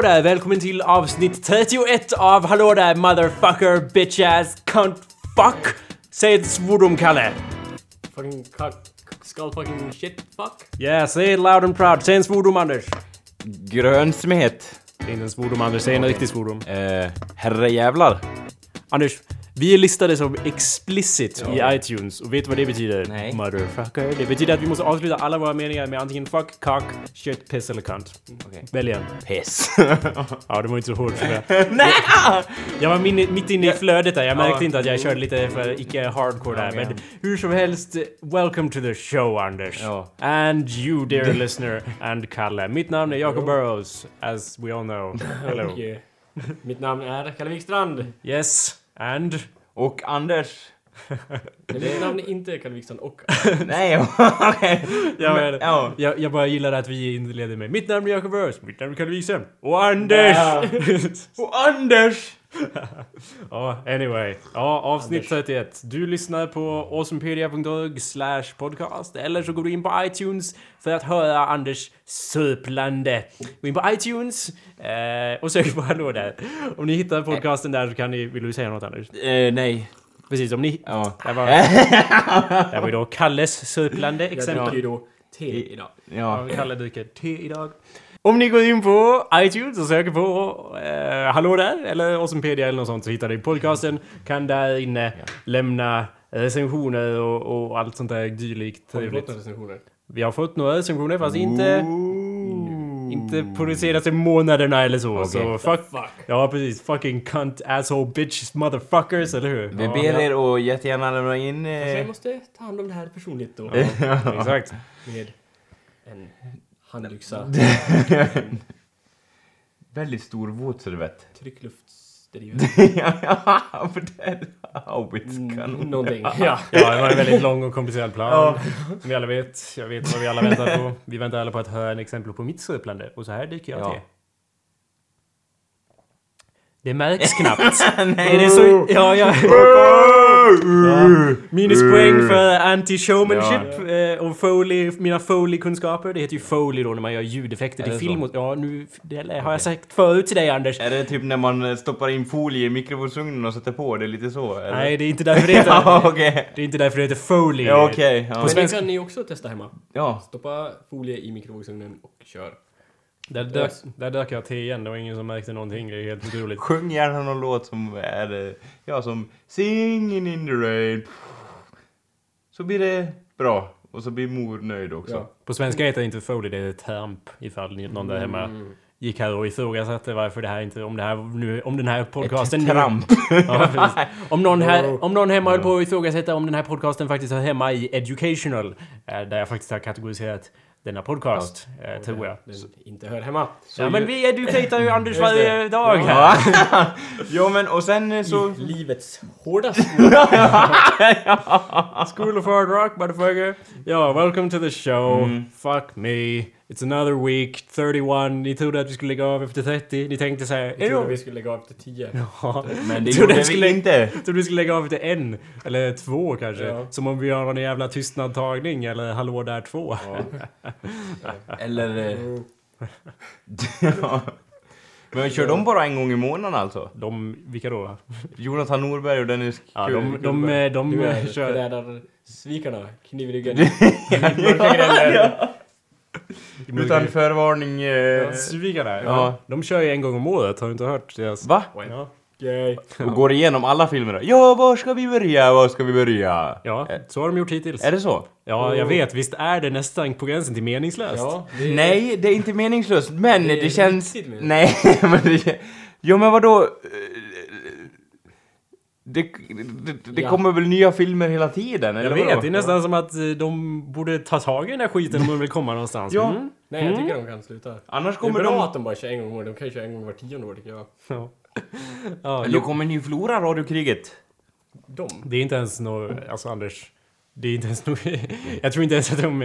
Hallå där, välkommen till avsnitt 31 av Hallå där motherfucker bitch ass cunt fuck. Säg ett svordom Kalle. Fucking cock, skull fucking shit fuck. Ja, yeah, säg it loud and proud. Säg en svordom Anders. Grönsmet. Det är inte en svordom Anders, säg en riktig svordom. Eh, herrejävlar. Anders, vi är listade som explicit i iTunes och vet du vad det betyder? Nej. Motherfucker. Det betyder att vi måste avsluta alla våra meningar med antingen fuck, cock, shit, piss eller cunt. Okej. Välj en. Piss. Ja, det var inte så hårt för det. Nej! Jag var min, mitt inne i flödet där. Jag märkte inte att jag körde lite för icke-hardcore där. Ja, Men hur som helst, welcome to the show Anders. Ja. And you dear listener and Kalle. Mitt namn är Jacob Burrows, as we all know. Hello. Mitt namn är Kalle Wikstrand. Yes, and... Och Anders. Mitt namn är inte Kalle Wikstrand och... Nej, okej. Jag, men, Ja. jag, jag bara gillar att vi inleder med Mitt namn är Jacob Burrows, mitt namn är Kalle Wikström. Och Anders! Och Anders! Ja, anyway. Ja, avsnitt 31. Du lyssnar på awesomepedia.org slash podcast eller så går du in på iTunes för att höra Anders söplande. Gå in på iTunes eh, och sök på Hallå där. Om ni hittar podcasten där så kan ni... Vill du säga något Anders? Eh, nej. Precis, om ni... Ja. Det var, det var ju då Kalles söplande Jag exempel. dricker ju då te idag. Ja, Ja. Kalle dricker te idag. Om ni går in på iTunes och söker på eh, Hallå där eller Awesomepedia eller något sånt så hittar ni podcasten. Kan där inne lämna recensioner och, och allt sånt där dylikt Har vi fått trevligt. några recensioner? Vi har fått några recensioner fast inte, inte de senaste månaderna eller så. Så fuck, Fuck. ja precis. Fucking cunt, asshole, bitch, motherfuckers, eller hur? Vi ja, ber er att jättegärna lämna in... Så jag Eh, måste ta hand om det här personligt då. Exakt. Med en handyxa, väldigt stor våtservett. tryckluftsdriven. ja, för det... Haubitskanon. Någonting. Ja. Ja, det var en väldigt lång och komplicerad plan. Ja. Som vi alla vet. Jag vet vad vi alla väntar på. Vi väntar alla på att höra en exempel på mitt söplande. Och så här dyker jag Ja. till. Det märks knappt. Är det så... Ja, ja. Ja. Minuspoäng för anti-showmanship eh, och Foley, mina Foley-kunskaper. Det heter ju Foley då när man gör ljudeffekter till film. Och, ja, nu... Det har jag sagt förut till dig Anders. Är det typ när man eh, stoppar in folie i mikrovågsugnen och sätter på? Det är lite så? Eller? Nej, det är inte därför det heter... Ja, okej. Det är inte därför det heter Foley. Ja, okej. Ja. Men det kan ni också testa hemma. ja. Stoppa folie i mikrovågsugnen och kör. Där dök, där dök jag till igen. Det var ingen som märkte någonting. Det är helt otroligt. Sjung gärna någon låt som är, eh, ja som Singing in the rain. Så blir det bra. Och så blir mor nöjd också. Ja. På svenska heter det inte Foley, det är Tramp. Ifall någon där hemma Mm. gick här och ifrågasatte varför det här inte... Om det här nu... Om den här podcasten... Ett nu- tramp. Ja, precis. om, någon här, om någon hemma höll på att ifrågasätta om den här podcasten faktiskt hör hemma i educational. eh, Där jag faktiskt har kategoriserat denna podcast, eh, tror jag. Den inte hör hemma. Ja men vi educatar ju Anders varje dag här. Ja. jo men och sen eh, så... I livets hårdaste School of Hard Rock, motherfucker. Ja, welcome to the show. Mm. Fuck me. It's another week, 31. Ni trodde att vi skulle lägga av efter 30. Ni tänkte såhär... Jag trodde vi skulle lägga av efter 10. Ja. Men det gjorde vi skulle- inte. Trodde vi skulle lägga av efter en. Eller två kanske. Ja. Som om vi gör någon jävla tystnadtagning eller Hallå där två. Eller... eh, Mm. ja. Men kör de bara en gång i månaden alltså? De, vilka då? Jonathan Norberg och Dennis Ja, de, de, de, de, Du är kör... förrädarsvikarna. Kniv i ryggen. Mörka gränder. Utan förvarning... Eh? Ja. Ja. De kör ju en gång om året, har du inte hört deras... va? Ja. Yay. Och går igenom alla filmerna. Ja, var ska vi börja? Var ska vi börja? ja, så har de gjort hittills. Är det så? Ja, jag vet. Visst är det nästan på gränsen till meningslöst? Ja, det är- Nej, det är inte meningslöst, men Det det, känns... Nej, men det... Jo, men vadå? Det, det, det Ja. kommer väl nya filmer hela tiden? Jag eller vet, vadå? det är nästan som att eh, de borde ta tag i den här skiten om de vill komma någonstans. Ja. Mm. Nej, jag tycker de kan sluta. Annars Det är kommer bra de... att de bara kör en gång om året. De kan ju köra en gång var tionde år tycker jag. Ja. Ja, Men då kommer ni ju förlora radiokriget. De? det är inte ens något... Alltså Anders. Det är inte ens nog... Jag tror inte ens att de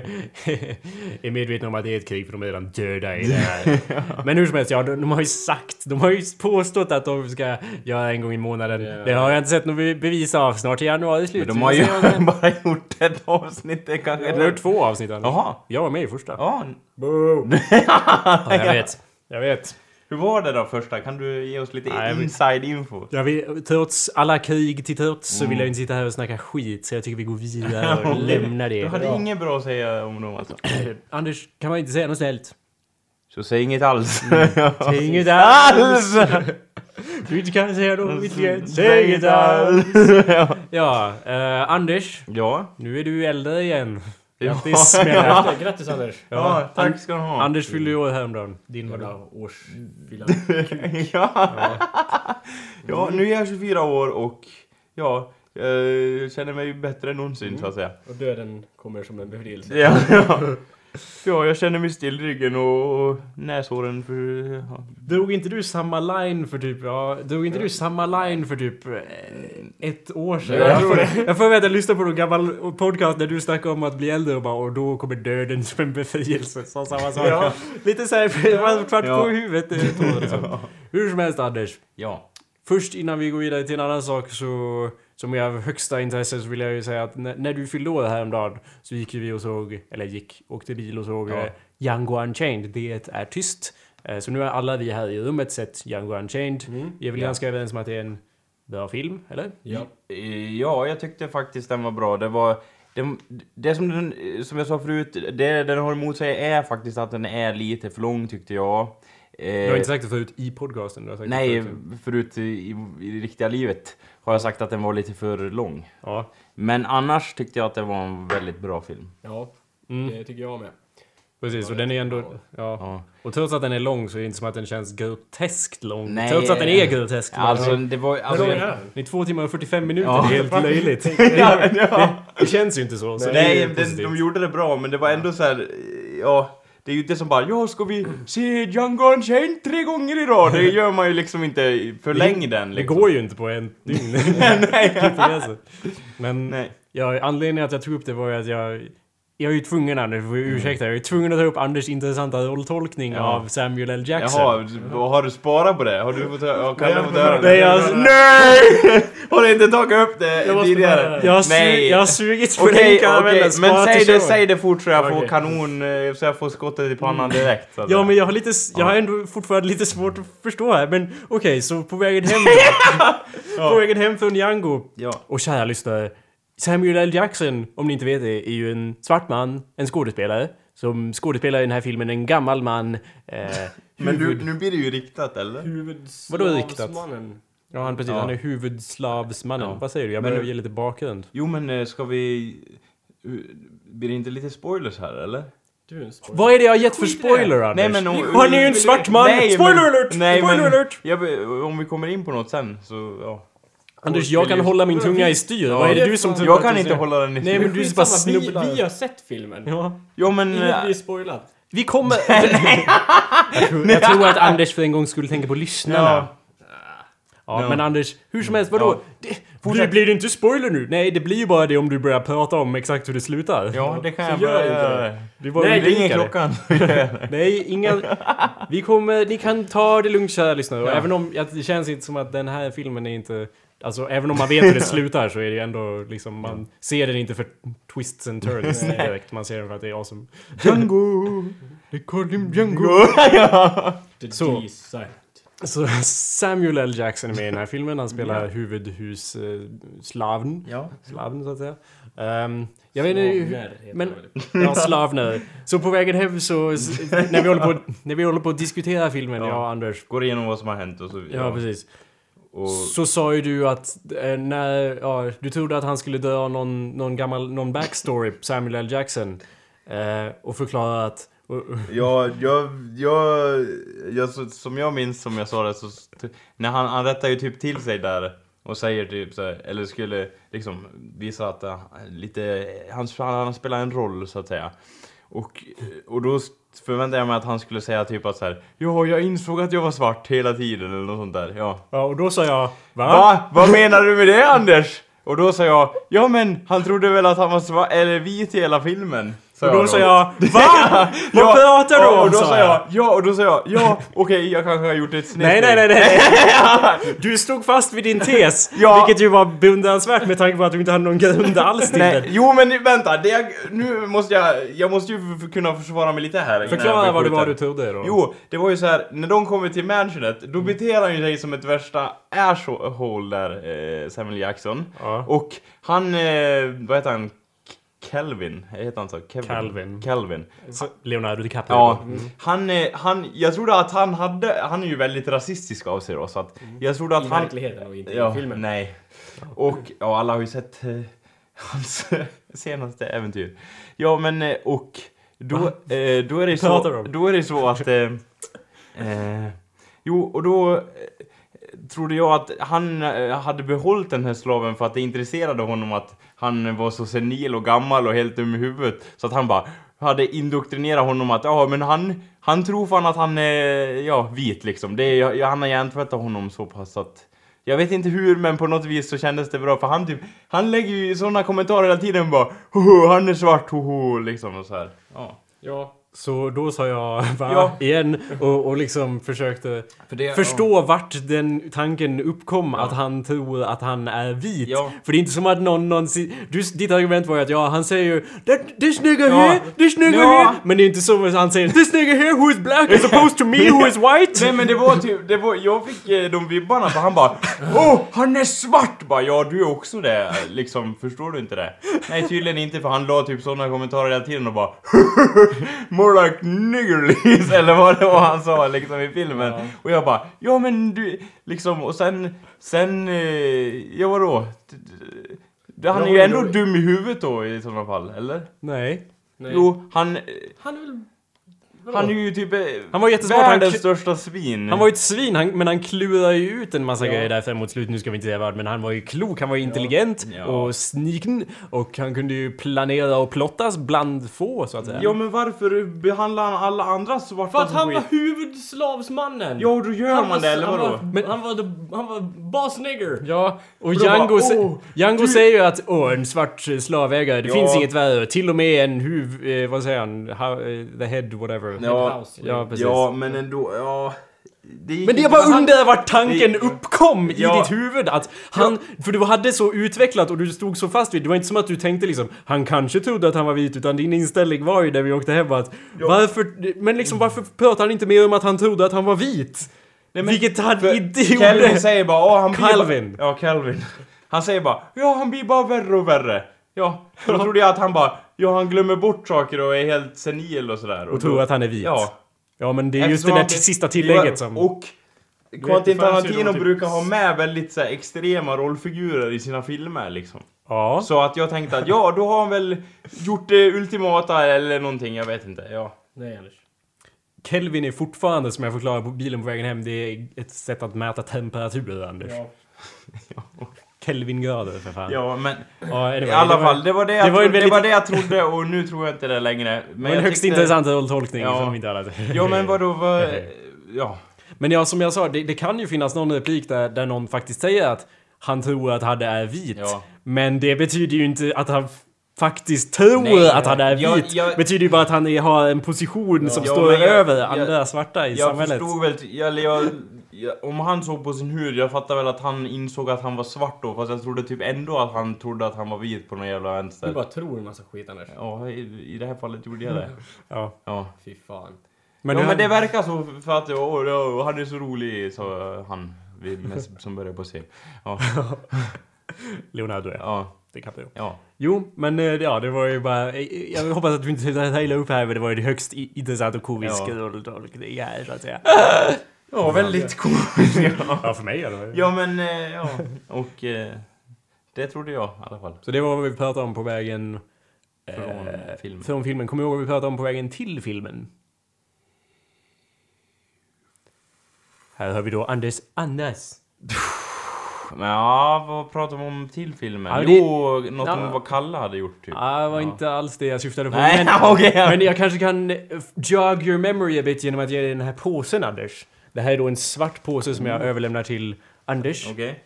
är medvetna om att det är ett krig för de är redan döda i det här. Men hur som helst, ja, de, de har ju sagt, de har ju påstått att de ska göra en gång i månaden. Ja. Det har jag inte sett något bevis av. Snart är januari slut. Men de har ju bara gjort ett avsnitt, kanske... De har gjort två avsnitt. Jaha. Jag var med i första. Ja, Boo! Ja, jag vet. Jag vet. Hur var det då första? Kan du ge oss lite Nej, inside info? Jag vill, trots alla krig till trots så Mm. vill jag inte sitta här och snacka skit så jag tycker vi går vidare och lämnar Du det. hade Ja. inget bra att säga om dem alltså. Anders, kan man inte säga något snällt? Så säg inget alls. Säg inget alls! Du inte kan säga något snällt, säg inget alls! ja. Ja, eh, Anders, ja. nu är du äldre igen. Ja. Grattis med det. Grattis, Anders! Ja, tack ska du ha. Anders fyllde ju år häromdagen. Din Jävla då. årsfilla. ja. ja, nu är jag 24 år och ja, jag känner mig bättre än någonsin så att säga. Och döden kommer som en befrielse. Ja, ja. ja jag känner mig still i ryggen och, och näshåren för... Ja. Drog inte du samma line för typ, ja, drog inte du samma line för typ eh, ett år sedan? Ja, jag tror får, jag får jag lyssnade på någon gammal podcast där du snackade om att bli äldre och bara och då kommer döden som en befrielse. Så samma sak. Ja. Lite såhär, det var kvart Ja. på huvudet. det tror jag, liksom. Hur som helst Anders. ja. Först innan vi går vidare till en annan sak så som är av högsta intresse så vill jag ju säga att när, när du fyllde år häromdagen så gick ju vi och såg, eller gick, åkte bil och såg Ja. eh, Django Unchained. Det är tyst. Eh, så nu har alla vi här i rummet sett Django Unchained. Mm. Vi är väl Ja. ganska överens om att det är en bra film, eller? Ja. Ja, jag tyckte faktiskt den var bra. Det var... Det, det som, den, som jag sa förut, det den har emot sig är faktiskt att den är lite för lång tyckte jag. Du har inte sagt det förut i podcasten? Du har sagt Nej, det förut. förut i, i, i det riktiga livet har jag sagt att den var lite för lång. Ja. Men annars tyckte jag att det var en väldigt bra film. Ja, Mm, det tycker jag med. precis, och det den är ändå... Ja. Ja. Och trots att den är lång så är det inte som att den känns groteskt lång. Nej. Trots att den är groteskt lång. Alltså, det var... Alltså, är den? Det är två timmar och 45 minuter, Ja. det är helt löjligt. ja, ja. Det känns ju inte så. så det Nej, den, de gjorde det bra, men det var ändå så här. Ja, det är ju inte som bara ja, ska vi se Django Unchained tre gånger idag? Det gör man ju liksom inte för länge den Det liksom. går ju inte på en dygn. Nej. Men Nej. ja, anledningen att jag tog upp det var ju att jag... Jag är ju tvungen Anders, du får Mm. ursäkta, jag är tvungen att ta upp Anders intressanta rolltolkning Ja. av Samuel L. Jackson. Jaha, har du sparat på det? Har du fått höra? Kan du jag- höra det? jag- Nej! Har du inte tagit upp det tidigare? Jag Nej. jag har sugit på Okej, den karamellen, men sparat säg det, säg det fort så jag får Okej. kanon, eh, så jag får skottet i pannan direkt. så att Ja men jag har lite, jag Ja. har ändå fortfarande lite svårt att förstå här men okej så på vägen hem På vägen hem från Django Ja. Och kära lyssnare Samuel L. Jackson, om ni inte vet det, är ju en svart man, en skådespelare Som skådespelar i den här filmen, en gammal man eh, Men huvud- du, nu blir det ju riktat eller? Vadå riktat? Huvudslavsmannen. Ja han precis, Ja. han är huvudslavsmannen. Ja. Vad säger du? Jag Men- behöver ge lite bakgrund. Jo men eh, ska vi... Blir det inte lite spoilers här eller? Du är en spoiler. Vad är det jag har gett för spoiler Anders? Nej, men om- Han är ju en svart man! Nej, Spoiler men- alert! Nej, Spoiler men- alert! Jag, om vi kommer in på något sen så ja. Anders, jag kan hålla min tunga i styr. Ja, Vad är det du som tror Jag att kan du inte säger? hålla den i Nej, men du Skitsamma, bara vi, snubblar. vi har sett filmen. Ja. Jo men... Inget eh, blir spoilat. Vi kommer... jag, tror, jag tror att Anders för en gång skulle tänka på lyssnarna. Ja. Men Anders, hur som helst, vadå? Det, blir, blir det inte spoiler nu? Nej, det blir ju bara det om du börjar prata om exakt hur det slutar. Ja, det kan Så jag gör börja inte göra. det. Det var Nej, Det ringer klockan. Nej, inga... Vi kommer... Ni kan ta det lugnt kära lyssnare. Och Ja. även om... ja, Det känns inte som att den här filmen är inte... Alltså även om man vet hur det slutar så är det ju ändå liksom... Man ser den inte för twists and turns direkt. Man ser den för att det är awesome. Django! They call him Django. ja. Så. Så Samuel L. Jackson är med i den här filmen. Han spelar huvudhusslaven. ja. Slaven så att säga. Ehm, jag vet inte... men-. Ja, slavner. Så på vägen hem så... När vi håller på, när vi håller på att diskutera filmen, Ja. jag och Anders. Går igenom vad som har hänt och så Ja, precis. Och, Så sa ju du att eh, när... Ja, du trodde att han skulle dra någon, någon gammal... Någon backstory Samuel L. Jackson. Eh, och förklara att... Ja, jag, jag, jag, som jag minns som jag sa det så, när han, han rättar ju typ till sig där och säger typ så här, eller skulle liksom visa att uh, lite, han, han spelar en roll så att säga. Och, och då förväntade jag mig att han skulle säga typ att så här, ja, jag insåg att jag var svart hela tiden eller något sånt där, ja. Ja, och då sa jag... Va? Va? Vad menar du med det Anders? Och då sa jag, ja men han trodde väl att han var svart, eller vit i hela filmen. Och då sa jag VA? Vad Ja, pratar du om? och då sa jag, ja, och då sa jag, ja, okej, jag kanske har gjort ett snett Nej, nej, nej, nej. Du stod fast vid din tes. Ja. Vilket ju var beundransvärt med tanke på att du inte hade någon grund alls till Nej, den. jo men vänta, det jag, nu måste jag, jag måste ju kunna försvara mig lite här Förklara vad det var du trodde då. Jo, det var ju så här, när de kommer till mansionet, då beter han ju sig som ett värsta asshole där, eh, Samuel Jackson. Ja. Och han, eh, vad heter han? Kelvin? Heter han så? Kevin? Calvin. Calvin. Så Leonardo DiCaprio. Ja, han, eh, han, jag trodde att han hade, han är ju väldigt rasistisk av sig då, så att jag trodde att I han... verkligheten och inte Ja, i filmen. nej. Och, ja, alla har ju sett eh, hans senaste äventyr. Ja, men, eh, och då, eh, då är det så, om? då är det så att... Eh, eh, jo, och då eh, trodde jag att han eh, hade behållit den här slaven för att det intresserade honom att han var så senil och gammal och helt dum i huvudet. Så att han bara hade indoktrinerat honom att ja, men han, han tror fan att han är, ja, vit liksom. Det är, han har hjärntvättat honom så pass att jag vet inte hur, men på något vis så kändes det bra för han typ, han lägger ju sådana kommentarer hela tiden bara Hoho, han är svart, hoho, liksom och så här. Ja. Ja. Så då sa jag va? Ja. igen och, och liksom försökte För det, förstå vart den tanken uppkom att han tror att han är vit. Ja. För det är inte som att någon någonsin... Du, ditt argument var ju att ja, han säger ju "That, This nigga Ja. here, this nigga Ja. here. Men det är inte som att han säger This nigga here who is black as opposed to me who is white. Nej men det var typ, det var, jag fick eh, de vibbarna för han bara Åh, han är svart! Bara ja, du är också det. Liksom, förstår du inte det? Nej tydligen inte för han la typ sådana kommentarer hela tiden och bara More like niggerlies eller vad det var han sa liksom i filmen. Och jag bara ja men du, liksom och sen, sen, eh, ja vadå? Han är ju Ja, ändå då- dum i huvudet då i sådana fall, eller? Nej. Nej. Jo, han, Han är väl... han är ju typ eh, Han var jättesmart, han världens kl- största svin. Han var ju ett svin, han, men han klurar ju ut en massa Ja. grejer där mot slutet. Nu ska vi inte säga vad, men han var ju klok, han var ju intelligent Ja. och sniken. Och han kunde ju planera och plottas bland få, så att säga. Ja men varför behandlar han alla andra svarta För att han var huvudslavsmannen! Ja, då gör Han man det, eller han vadå? Var, Men- han var, the, han var boss nigger! Ja, och Django, "Åh, Django du-" säger ju att åh, en svart slavägare, det Ja. finns inget värre. Till och med en huv... Eh, vad säger han? How, eh, the head, whatever. Ja. Ja, precis. ja men ändå, ja... Det Men det jag inte- bara undrar vart tanken Det- uppkom i Ja. ditt huvud att han... För du hade så utvecklat och du stod så fast vid det var inte som att du tänkte liksom Han kanske trodde att han var vit utan din inställning var ju när vi åkte hem att Varför... Men liksom varför pratar han inte mer om att han trodde att han var vit? Nej, men- Vilket han inte Calvin gjorde! säger bara, åh han blir Calvin. Bara, ja, Calvin. Han säger bara, ja han blir bara värre och värre. Ja, då trodde jag att han bara, ja han glömmer bort saker och är helt senil och sådär. Och tror att han är vit. Ja. Ja men det är just det där sista tillägget som... Och Quentin Tarantino typ- brukar ha med väldigt så här, extrema rollfigurer i sina filmer liksom. Ja. Så att jag tänkte att ja, då har han väl gjort det ultimata eller någonting, jag vet inte. Ja. Nej Anders. Kelvin är fortfarande, som jag förklarade på bilen på vägen hem, det är ett sätt att mäta temperatur, Anders. Ja. Kelvingrader för fan. Ja, men Ja, i alla fall, det var det, jag det var trodde, väldigt- det var det jag trodde och nu tror jag inte det längre. Men jag en högst tyckte- intressant rolltolkning Ja. som inte alla... Ja men vadå, vad... Ja. Men ja, som jag sa, det, det kan ju finnas någon replik där, där någon faktiskt säger att han tror att han är vit. Ja. Men det betyder ju inte att han faktiskt tror Nej, att han är jag- vit. jag- betyder ju bara att han är, har en position som Ja, står men jag- över jag- andra svarta i Jag samhället. förstod väl, jag, jag, jag, om han såg på sin hud, jag fattar väl att han insåg att han var svart då, fast jag trodde typ ändå att han trodde att han var vit på någon jävla Du vänster. bara tror en massa skit Anders. Ja, i, i det här fallet gjorde jag det. Ja. Ja. Fy fan. Men, ja, men det verkar så för att åh, ja, han är så rolig, sa han vi mest, som började på C. Ja, Leonardo är. ja, DiCaprio. ja. Jo, men eh, ja, det var ju bara... eh, Jag hoppas att du inte tar illa upp här, men det var ju högst i- intressant och komisk Ja. rolltolkning här, så att säga. Ja, väldigt coolt. ja. Ja, för mig alla fall. ja, men eh, ja, och eh, det trodde jag i alla fall. Så det var vad vi pratade om på vägen... Från eh, filmen. Från filmen. Kommer du ihåg vad vi pratade om på vägen till filmen? Här har vi då Anders Anders. Men ja, vad pratar vi om till filmen? Ja, det- jo, något Ja. om vad Kalle hade gjort typ. Ah, det var inte alls det jag syftade på. Nej, men, okej. men jag kanske kan eh, jog your memory a bit genom att ge dig den här påsen, Anders. Det här är då en svart påse som jag överlämnar till Anders. Okej.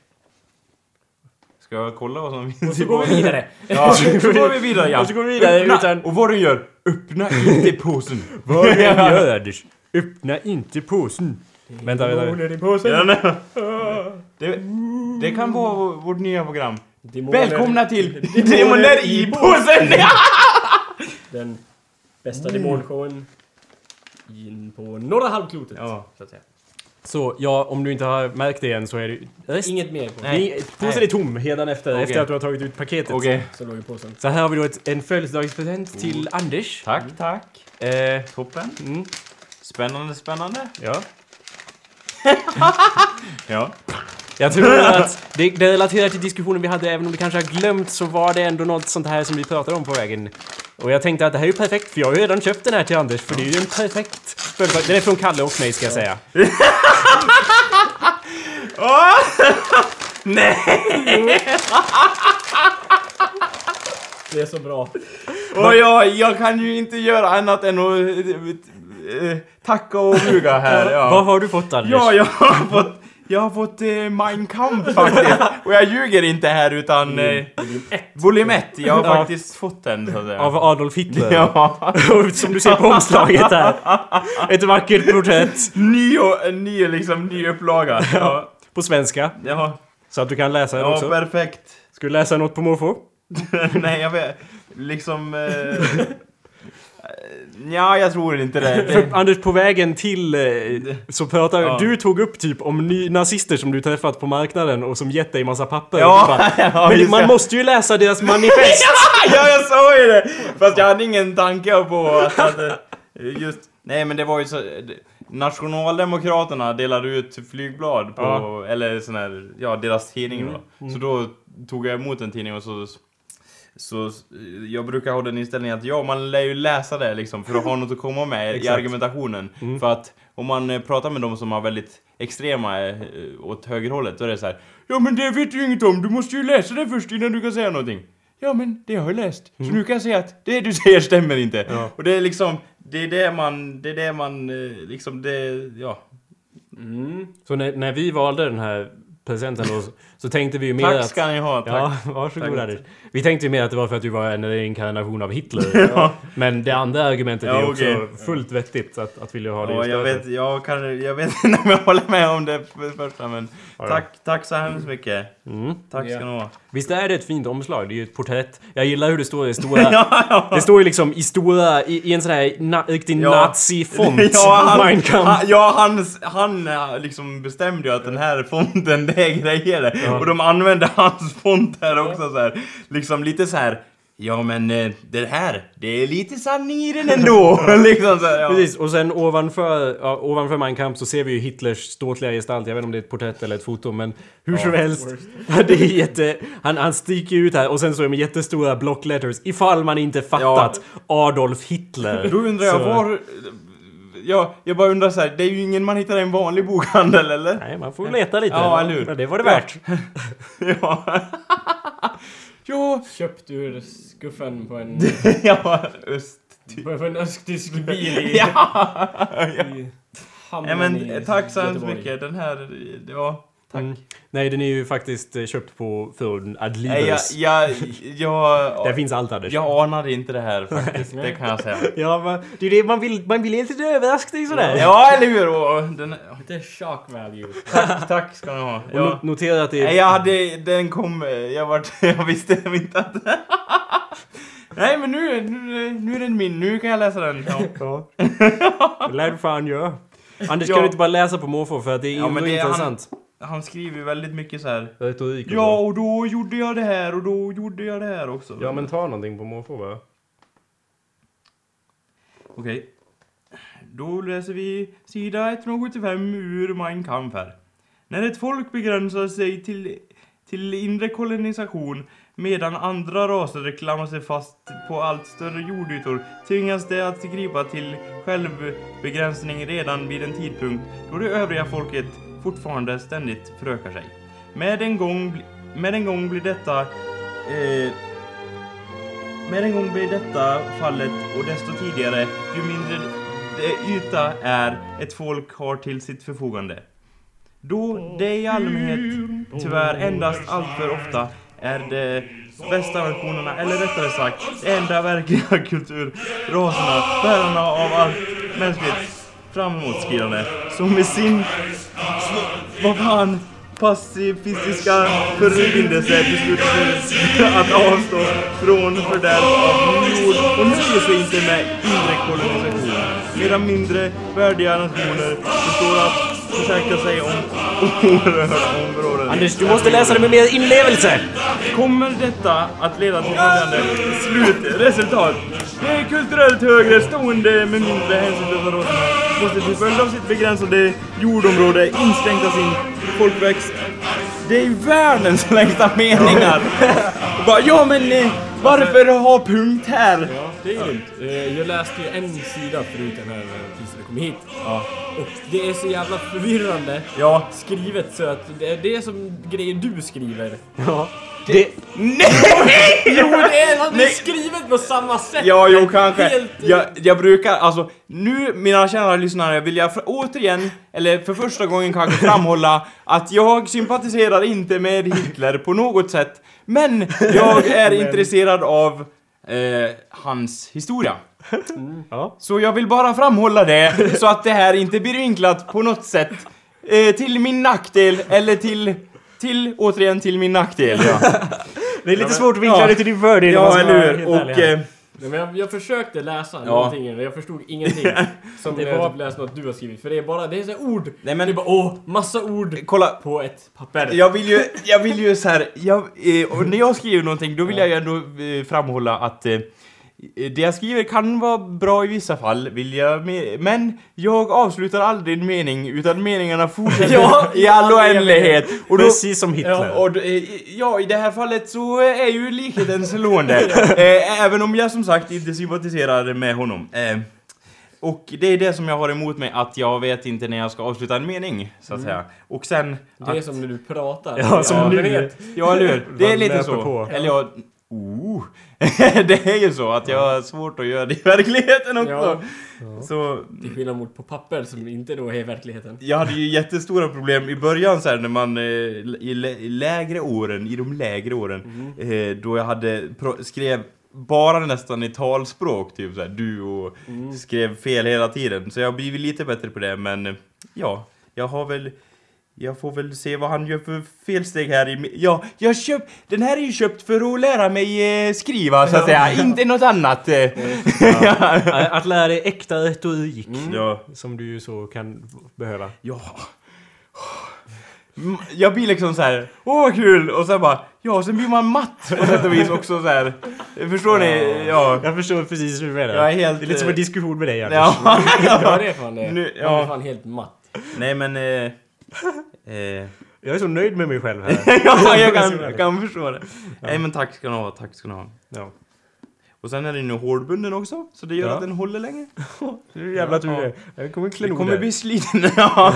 Ska jag kolla vad som Och finns så i går vi vidare. Ja, så går vi vidare ja. Och så går vi vidare Öppna. utan- Och vad du gör, Öppna inte påsen! Vad du än gör Anders, öppna inte påsen. Vänta, vänta. Demoner i påsen! Ja, nej. det, det kan vara vår- vårt nya program. Demoner- Välkomna till Demoner i påsen! Den bästa demonshowen in på norra halvklotet. Ja. Så att säga. Så ja, om du inte har märkt det än så är det... Rest, Inget mer på Nej. Påsen är tom hedan efter, Okej. efter att du har tagit ut paketet. Okej. Så låg i påsen. Så här har vi då ett, en födelsedagspresent till Anders. Tack, tack. Eh, Toppen. mm, Spännande, spännande. ja. Ja. Jag tror att det, det relaterar till diskussionen vi hade, även om du kanske har glömt så var det ändå något sånt här som vi pratade om på vägen. Och jag tänkte att det här är ju perfekt, för jag har ju redan köpt den här till Anders, för det är ju en perfekt födelsedag. Den är från Kalle och mig ska jag säga. Nej! Det är så bra. Och jag, jag kan ju inte göra annat än att eh, eh, tacka och buga här. Ja. Vad har du fått Anders? Ja, jag har fått, jag har fått eh, Mein Kampf faktiskt. Och jag ljuger inte här utan... Eh, volym 1. Jag har Ja. faktiskt fått den så att säga. Av Adolf Hitler. Ja. Och som du ser på omslaget här. Ett vackert porträtt Ny, och, ny liksom, ny upplaga. Ja. på svenska. Ja, Så att du kan läsa den ja också. perfekt. Ska du läsa något på måfå? Nej, jag vet. Liksom... Eh, ja, jag tror inte det. För Anders, på vägen till eh, så pratar Ja. du tog upp typ om ny nazister som du träffat på marknaden och som gett dig massa papper. Ja, bara, ja, Men man måste ju läsa deras manifest! ja, jag sa ju det! Fast jag hade ingen tanke på att... att eh, just... Nej, men det var ju så... Nationaldemokraterna delade ut flygblad på... Ja. Eller sån här... Ja, deras tidning då. Så då tog jag emot en tidning och så... Så jag brukar ha den inställningen att ja, man lär ju läsa det liksom för att ha något att komma med i argumentationen. För att om man eh, pratar med de som har väldigt extrema eh, åt högerhållet, då är det så här. Ja men det vet du inget om, du måste ju läsa det först innan du kan säga någonting. Ja men det har jag läst, så nu kan jag säga att det du säger stämmer inte. Ja. Och det är liksom, det är det man, det är det man, eh, liksom det, ja. Mm. Så när, när vi valde den här presenten då, så, tänkte vi ju mer Tack att... ska ni ha, tack. Ja, varsågod Tack. Anders. Vi tänkte ju mer att det var för att du var en inkarnation av Hitler. Men det andra argumentet Ja, är också okej. fullt vettigt att, att vilja ha det Ja, jag vet, jag kan, jag vet inte om jag håller med om det för det första men Ja, ja. tack, tack så hemskt mycket. Mm. Tack ska Ja. ni ha. Visst är det ett fint omslag? Det är ju ett porträtt. Jag gillar hur det står i stora... ja, ja. Det står ju liksom i stora, i, i en sån här na, riktig Ja. nazi-font. Ja, han, han, ja, han, han liksom bestämde ju att den här fonten, det är grejer. Ja. Och de använde hans font här också så här. Liksom lite så här. Ja men eh, det här, det är lite sanning i den ändå. liksom så här, ja. Precis, och sen ovanför, ja, ovanför Mein Kampf så ser vi ju Hitlers ståtliga gestalt. Jag vet inte om det är ett porträtt eller ett foto, men hur som helst. Det är jätte... Han, han sticker ut här och sen så är det med jättestora block letters ifall man inte fattat Adolf Hitler. Då undrar jag Så- var... Ja, jag bara undrar så här, det är ju ingen man hittar i en vanlig bokhandel eller? Nej, man får leta lite. Ja, eller hur? Men det var det värt. Ja. ja, Köpt ur skuffen på en, ja, öst. på en östtysk bil i, Ja! i hamnen Ja men i tack så hemskt mycket, den här, ja, tack. Mm. Nej, den är ju faktiskt eh, köpt på från Nej, jag, Adlibris. jag, jag, Där finns allt Anders. jag anade inte det här faktiskt, det kan jag säga. Ja, men det är det man vill, man vill ge lite överraskning sådär. Ja, eller hur? Och den, Lite shock value. tack, tack ska ni ha. Ja. no- notera att det är... Nej, jag hade, den kom, eh, jag vart, jag visste inte att... Nej men nu, nu, nu är den min, nu kan jag läsa den. Ja. Ja. Det lär du fan göra. Anders, Ja. kan du inte bara läsa på måfå för att det är Ja, ja, Han skriver ju väldigt mycket så här. Retorik och Ja, så. och då gjorde jag det här och då gjorde jag det här också. Ja, men ta någonting på måfå bara. Okej. Då läser vi sida 175 ur Mein Kampf här. När ett folk begränsar sig till, till inre kolonisation medan andra raser klamrar sig fast på allt större jordytor tvingas det att gripa till självbegränsning redan vid en tidpunkt då det övriga folket fortfarande ständigt förökar sig. Med en gång, bli- med en gång blir detta eh, med en gång blir detta fallet och desto tidigare ju mindre det yta är ett folk har till sitt förfogande. Då det i allmänhet tyvärr endast alltför ofta är det bästa versionerna eller rättare sagt, de enda verkliga kulturraserna, bärarna av allt mänskligt framåtskridande, som med sin, vad fan, pacifistiska förbindelse beslutade att avstå från fördärv av jord och nöjer sig inte med inre kolonisation. Medan mindre värdiga nationer består att försäkra sig om oerhörda områden. Anders, du måste läsa det med mer inlevelse! Kommer detta att leda till följande slutresultat? Det kulturellt högre stående med mindre hänsynslösa raserna måste till följd av sitt begränsade jordområde inskränka sin folkväxt. Det är ju världens längsta meningar! Och bara, ja men eh, varför ha punkt här? Ja, det är lugnt. Eh, Jag läste ju en sida förut den här eh, tills jag kom hit. Ja. Och det är så jävla förvirrande Ja. skrivet så att det är, det är som grejer du skriver. Ja. Det, Nej! Jo, det är, det är skrivet på samma sätt! Ja, jo kanske. Helt, Jag, jag brukar, alltså nu mina kära lyssnare vill jag för, återigen, eller för första gången kanske framhålla att jag sympatiserar inte med Hitler på något sätt. Men jag är intresserad av eh, hans historia. ja. Så jag vill bara framhålla det, så att det här inte blir vinklat på något sätt. Eh, till min nackdel, eller till, till, återigen till min nackdel. Ja, Det är lite svårt att vinkla ja. det till din fördel. ja eller hur? Och... Nej, men jag, jag försökte läsa Ja. någonting och jag förstod ingenting. Som Det när jag var- typ läste något du har skrivit. För det är bara, det är så här ord. Nej, men- Det är bara åh, massa ord kolla, på ett papper. Jag vill ju, jag vill ju så här, jag, eh, och när jag skriver någonting då vill jag ju ändå eh, framhålla att eh, det jag skriver kan vara bra i vissa fall, vill jag men jag avslutar aldrig en mening utan meningarna fortsätter Ja, i all oändlighet. Och då, Precis som Hitler. Ja, och, eh, ja, i det här fallet så är ju likheten slående. eh, även om jag som sagt inte sympatiserar med honom. Eh, och det är det som jag har emot mig, att jag vet inte när jag ska avsluta en mening, så att säga. Och sen... Det är att- som när du pratar. Ja, som nu. det- Ja, eller hur? Det är lite så. på. Eller jag... Oh. det är ju så att jag har svårt att göra det i verkligheten också. Ja. Så Till skillnad mot på papper som inte då är verkligheten. jag hade ju jättestora problem i början så här, när man eh, i, lä- i lägre åren, i de lägre åren, eh, då jag hade skrev bara nästan i talspråk, typ såhär du och skrev fel hela tiden. Så jag har blivit lite bättre på det, men ja, jag har väl jag får väl se vad han gör för felsteg här i... Ja, jag köp... Den här är ju köpt för att lära mig eh, skriva, så att säga. Inte något annat. Eh. Att- Att lära dig äkta retorik. Ja. Som du ju så kan behöva. Ja. Mm, Jag blir liksom så här, åh vad kul! Och sen bara, ja, sen blir man matt på sätt och vis också så här. Förstår ni? Ja. Jag förstår precis hur du menar. Jag är helt, Det är lite som en eh, diskussion med dig Anders. Ja. Ja, det är fan det. Nu- Jag är ja. fan helt matt. Nej men... Eh, eh, Jag är så nöjd med mig själv här. ja, jag kan, jag kan förstå det. Nej men tack ska ni ha, tack ska ni ha. Ja. Och sen är den ju hårdbunden också, så det gör Ja. att den håller länge. Hur jävla tur Ja. det är. Jag kommer Det nog kommer bli sliten. ja.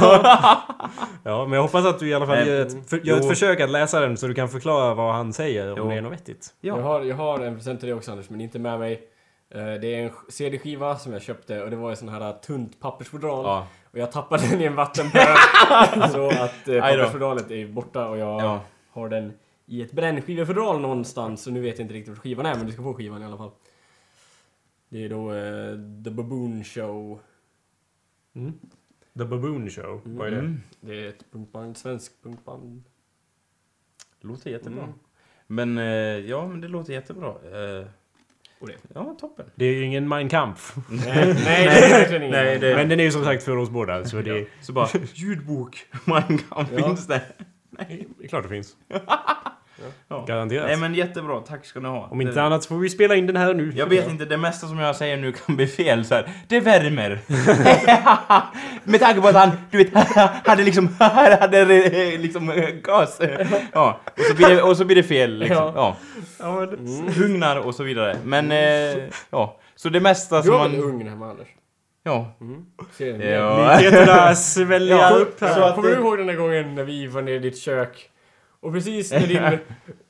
Ja, men jag hoppas att du i alla fall gör ett, för, gör ett försök att läsa den så du kan förklara vad han säger om Jo. det är något vettigt. Jag, ja. har, jag har en present till dig också Anders, men inte med mig. Eh, Det är en CD-skiva som jag köpte och det var i sån här tunt pappersfodral. ja. Och jag tappade den i en vattenpöl. så att eh, pappersfodralet är borta och jag Ja. har den i ett brännskivefodral någonstans. Så nu vet jag inte riktigt vad skivan är, men du ska få skivan i alla fall. Det är då eh, The Baboon Show. The Baboon Show. Vad är det? Mm. Det är ett punkband, svenskt punkband. Låter jättebra. Mm. Men eh, ja, men det låter jättebra. Eh, Och det. ja, toppen. Det är ju ingen Mein Kampf. Nej, nej, det är verkligen ingen. Nej, det- Men den är ju som sagt för oss båda, så det, Så bara, ljudbok, Mein Kampf, Ja. finns det? det är klart det finns. Ja. Garanterat. Nej men jättebra, tack ska ni ha. Om inte det, annat så får vi spela in den här nu. Jag vet inte, det mesta som jag säger nu kan bli fel så här. Det värmer. Med tanke på att han, du vet, hade liksom, hade eh, liksom eh, gas. Ja, och så blir det, och så blir det fel liksom. Ja. Ja, men, Hugnar och så vidare. Men, eh, ja. Så det mesta Du som har väl man... ugn hemma Anders? Ja. Du? Ja. Likheterna sväljer Ja, upp här. så att Kommer du ihåg den där gången när vi var nere i ditt kök? Och precis när din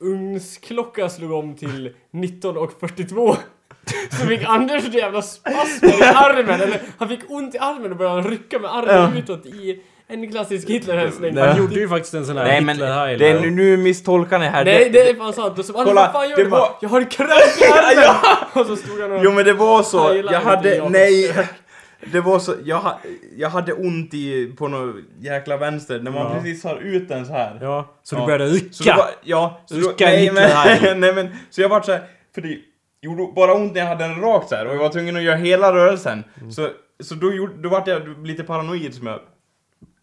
ugnsklocka slog om till 19.42 så fick Anders så jävla spasmer i armen, eller han fick ont i armen och började rycka med armen Ja. utåt i En klassisk Hitlerhälsning. Han gjorde ju faktiskt en sån här Nej men, Hitler-heil. det är, nu, nu misstolkar ni här. Nej, det, är fan sant. Och så, alltså, Kolla, vad fan gör det du? Bara, var- Jag har en kramp i armen! Och så stod han och... Jo men det var så, jag hade, jag nej! Det var så, jag, ha, jag hade ont i, på något jäkla vänster när man Ja. precis har ut den så här. Ja, så Ja. du började rycka. Så var, ja, så då, Rycka nej, men, nej men, så jag vart så här, för det gjorde bara ont när jag hade den rakt så här och jag var tvungen att göra hela rörelsen. Mm. Så, så då, gjorde, då vart jag lite paranoid som jag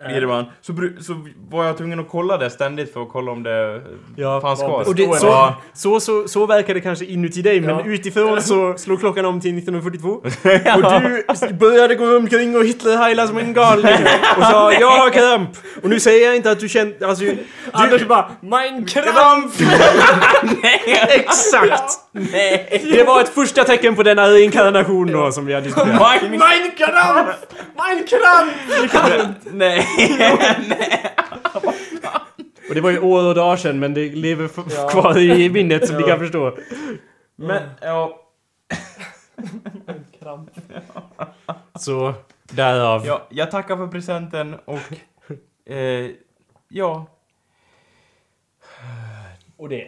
blir man. Så, så var jag tvungen att kolla det ständigt för att kolla om det Ja, fanns kvar. Och det, så, Ja. så, så, så verkar det kanske inuti dig, men Ja. utifrån så slog klockan om till 1942. Och du började gå omkring och Hitler-heila som en galning. Och sa jag har kramp. Och nu säger jag inte att du känner... Alltså, du, Anders bara Mein Kramp! exakt! Nej! Det var ett första tecken på denna reinkarnation då som vi har diskuterat. Mein, Mein Kramp! Mein Kramp! nej! Och det var ju år och dagar sedan, men det lever Ja. kvar i minnet som ni kan förstå. Men, ja, Kramp. Så, därav. ja, jag tackar för presenten och... Eh, ja. Och det.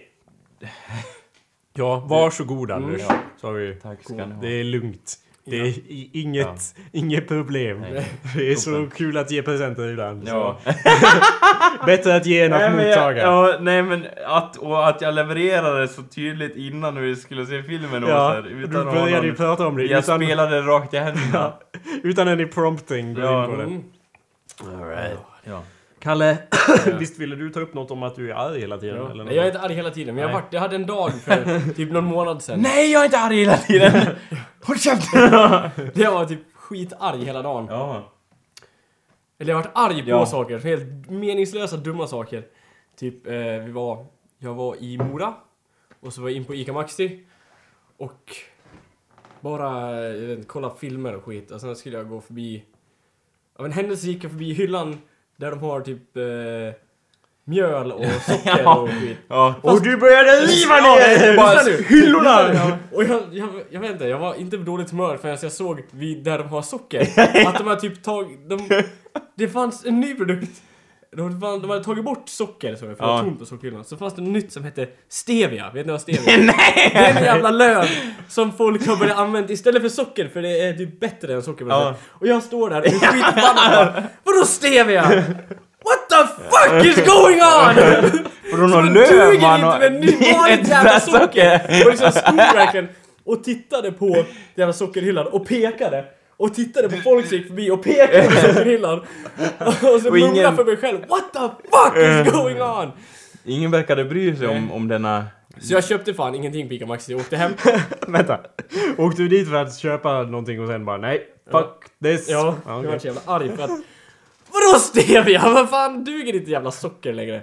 Ja, varsågod Anders. Ja. Sa vi. Tack ska ni ha. Det är lugnt. Det är i- inget, Ja. inget problem. Nej. Det är så kul att ge presenter ibland. Ja. Så. Bättre att ge än att mottaga. ja, nej men att, och att jag levererade så tydligt innan vi skulle se filmen och så Ja, här, du började ju prata om det. Jag utan, spelade rakt i händerna. ja, utan any prompting. Gå Ja. in på det. Mm. All right. Ja. Kalle, visst ville du ta upp något om att du är arg hela tiden? Ja. Eller jag är inte arg hela tiden, men jag, vart, jag hade en dag för typ någon månad sedan. Nej, jag är inte arg hela tiden! Håll käften! Jag var typ skitarg hela dagen. ja. Eller jag har varit arg på Ja. saker, helt meningslösa, dumma saker. Typ, eh, vi var... Jag var i Mora. Och så var jag in på ICA Maxi. Och... Bara, jag vet kolla filmer och skit. Och sen skulle jag gå förbi... Av en händelse gick jag förbi hyllan där de har typ... Eh, mjöl och socker Ja. och skit. ja. Och du började riva ner bara hyllorna! Ja. Och jag, jag, jag vet inte, jag var inte på dåligt humör förrän jag såg vid där de har socker. att de har typ tagit... De, det fanns en ny produkt. De, de hade tagit bort socker så det var tomt på sockerhyllan. Så fanns det något nytt som hette Stevia. Vet ni vad Stevia är? Nej! Det är en jävla lön som folk har börjat använda istället för socker för det är typ bättre än socker. Ja. Och jag står där och är skitförbannad bara, Vadå Stevia? What the fuck is going on? Och då någon löv duger man inte och... med ny vanligt jävla socker! Och liksom stod verkligen och tittade på den jävla sockerhyllan och pekade. Och tittade på folk som gick förbi och pekade på sockerhyllan. Och så mumlade ingen- jag för mig själv What the fuck is going on? Ingen verkade bry sig om, om denna... Så jag köpte fan ingenting på Ica Maxi, jag åkte hem. Vänta. Åkte du dit för att köpa någonting och sen bara nej, fuck this? Ja, Ja, jag okej. var så jävla arg för att Vadå stevia? Vad fan duger inte jävla socker längre?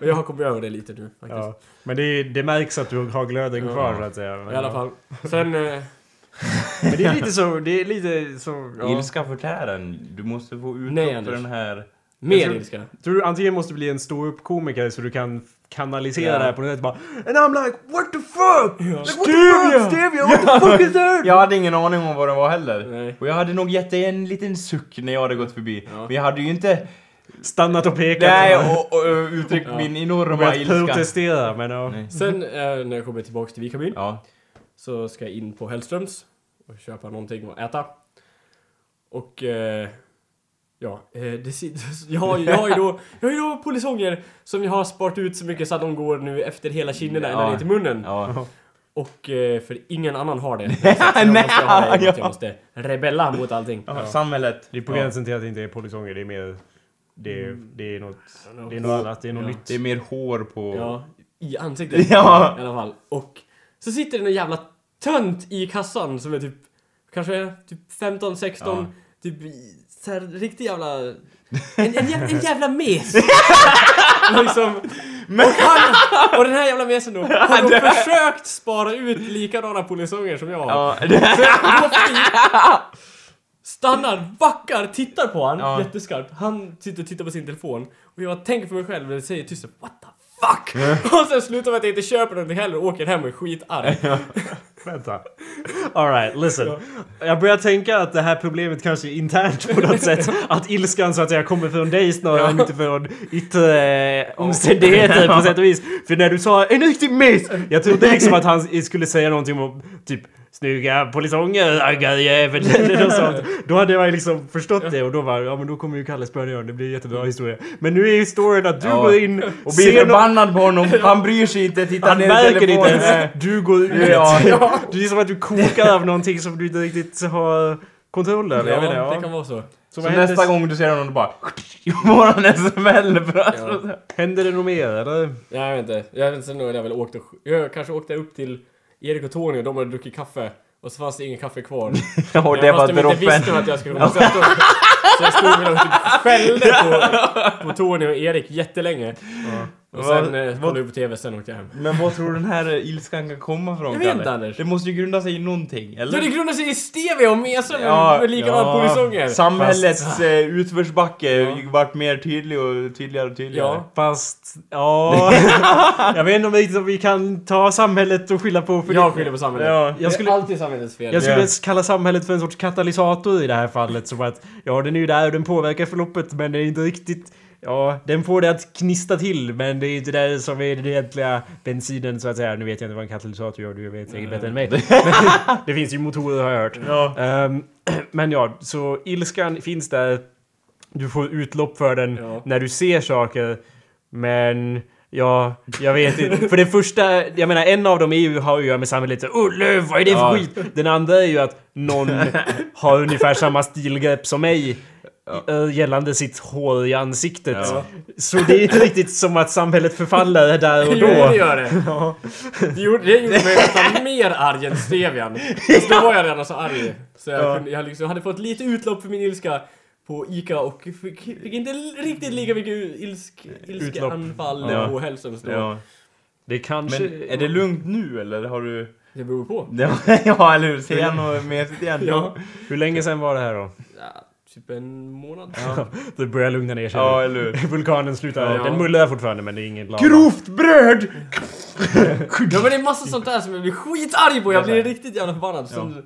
Och jag har kommit över det lite nu faktiskt. Ja. Men det, det märks att du har glöden Ja. kvar så att säga. Men, I alla ja. fall. Sen... Men det är lite så, det är lite så... Ja. Ilska förtär en. Du måste få Nej, utlopp för Anders. den här... mer tror- ilska. Tror du antingen måste bli en stor komiker så du kan kanalisera Ja. det här på något sätt bara And I'm like what the fuck? Ja. Like, what the fuck? Stevia? What the fuck is that? Jag hade ingen aning om vad det var heller. Nej. Och jag hade nog gett dig en liten suck när jag hade gått förbi. Ja. Men jag hade ju inte... Stannat och pekat. Nej, och, och, och, uttryckt Ja. min enorma börjat ilska. protestera men ja. Nej. Sen eh, när jag kommer tillbaks till Vikabyn Ja. Så ska jag in på Hellströms och köpa någonting att äta. Och eh, ja, eh, det jag, har, jag har ju då, jag har ju då polisonger som jag har sparat ut så mycket så att de går nu efter hela kinderna ända Ja. ner till munnen. Ja. Och eh, för ingen annan har det. Så jag måste ha det, jag måste rebella mot allting. ja. Samhället. Det är på Ja. gränsen till att det inte är polisonger, det är mer... Det är, Mm. det är något... Det är något annat, det är något Ja. nytt. Det är mer hår på... Ja, i ansiktet. Ja. I alla fall. Och så sitter det en jävla tönt i kassan som är typ, kanske typ 15, 16, Ja. typ så här riktig jävla... En, en, jävla, en jävla mes! och liksom, och, han, och den här jävla mesen då, har då försökt spara ut likadana polisonger som jag har. Ja. Stannar, backar, tittar på han Ja. jätteskarpt. Han sitter och tittar på sin telefon. Och jag tänker för mig själv och säger tyst What the fuck! och sen slutar med att jag inte köper någonting heller och åker hem och är skitarg. Vänta. Alright, listen. Jag börjar tänka att det här problemet kanske är internt på något sätt. Att ilskan så att säga kommer från dig snarare än från yttre omständigheter på sätt och vis. För när du sa en riktig miss! Jag trodde liksom att han skulle säga någonting om typ Snygga polisonger, raggarjävel eller något sånt. Då hade jag liksom förstått det och då var ja men då kommer ju Kalle Spöniörn, det blir en jättebra historia. Men nu är historien att du Ja. går in, Och blir förbannad på honom, han bryr sig inte, tittar han ner i märker det inte ens. Du går ut. Ja. Det är som att du kokar av någonting som du inte riktigt har kontroll över. jag vet inte, Ja, ja. det kan vara så. Så Så nästa gång du ser honom, du bara... Får han en smäll för att... Ja. händer det något mer eller? Jag vet inte. Jag vet inte, sen har jag väl åkt och... Jag kanske åkte upp till Erik och Tony och de hade druckit kaffe. Och så fanns det ingen kaffe kvar. Och det var Fast de inte visste droppen. att jag skulle komma. Så jag stod, så jag stod och typ skällde på, på Tony och Erik jättelänge. Och sen Vad- eh, kollade vi på TV, sen åkte jag hem. Men vad tror du den här eh, ilskan kan komma från, Jag vet Kalle? inte, Anders. Det måste ju grunda sig i någonting, eller? Ja, det grundar sig i stevia och mesa med, med likadana polisonger. Samhällets eh, utförsbacke Ja. vart mer tydlig och tydligare och tydligare. Ja. Fast, ja... jag vet inte om vi, om vi kan ta samhället och skylla på för Jag det. skyller på samhället. Ja. Jag skulle- skulle... alltid samhällets fel. Jag skulle Ja. kalla samhället för en sorts katalysator i det här fallet. Som att, ja den är ju där och den påverkar förloppet men det är inte riktigt... Ja, den får det att knista till men det är inte det som är den egentliga bensinen så att säga. Nu vet jag inte vad en katalysator gör, du vet säkert bättre än mig. Men det finns ju motorer har jag hört. Ja. Ehm, men ja, så ilskan finns där. Du får utlopp för den Ja. när du ser saker. Men ja, jag vet inte. För det första, jag menar en av dem är ju, har ju att göra med samhället. Så, Oh Löv, vad är det för Ja. skit? Den andra är ju att någon har ungefär samma stilgrepp som mig. Eh, Gällande sitt hår i ansiktet. Ja. Så det är inte riktigt som att samhället förfaller där och Jo, det då. gör det. Ja. Det gjorde, det gjorde mig nästan mer arg än stevian. Fast då var jag redan så arg. Så jag, Ja. kunde, jag liksom hade fått lite utlopp för min ilska på ICA och fick, fick inte riktigt lika mycket ilsk, ilskeanfall Ja. på hälsan. Så Ja. Det kanske... Men är det lugnt nu eller har du... Det beror på. Ja, ja eller hur? Ser jag något mesigt igen? Ja. Hur länge sedan var det här då? ja typ en månad. Det börjar lugna ner sig. Ja, eller hur? Vulkanen slutar... Ja. Den mullrar fortfarande men det är ingen lava. Grovt bröd! Ja men det är massa sånt där som jag blir skitarg på. Jag blir riktigt jävla förbannad. Som,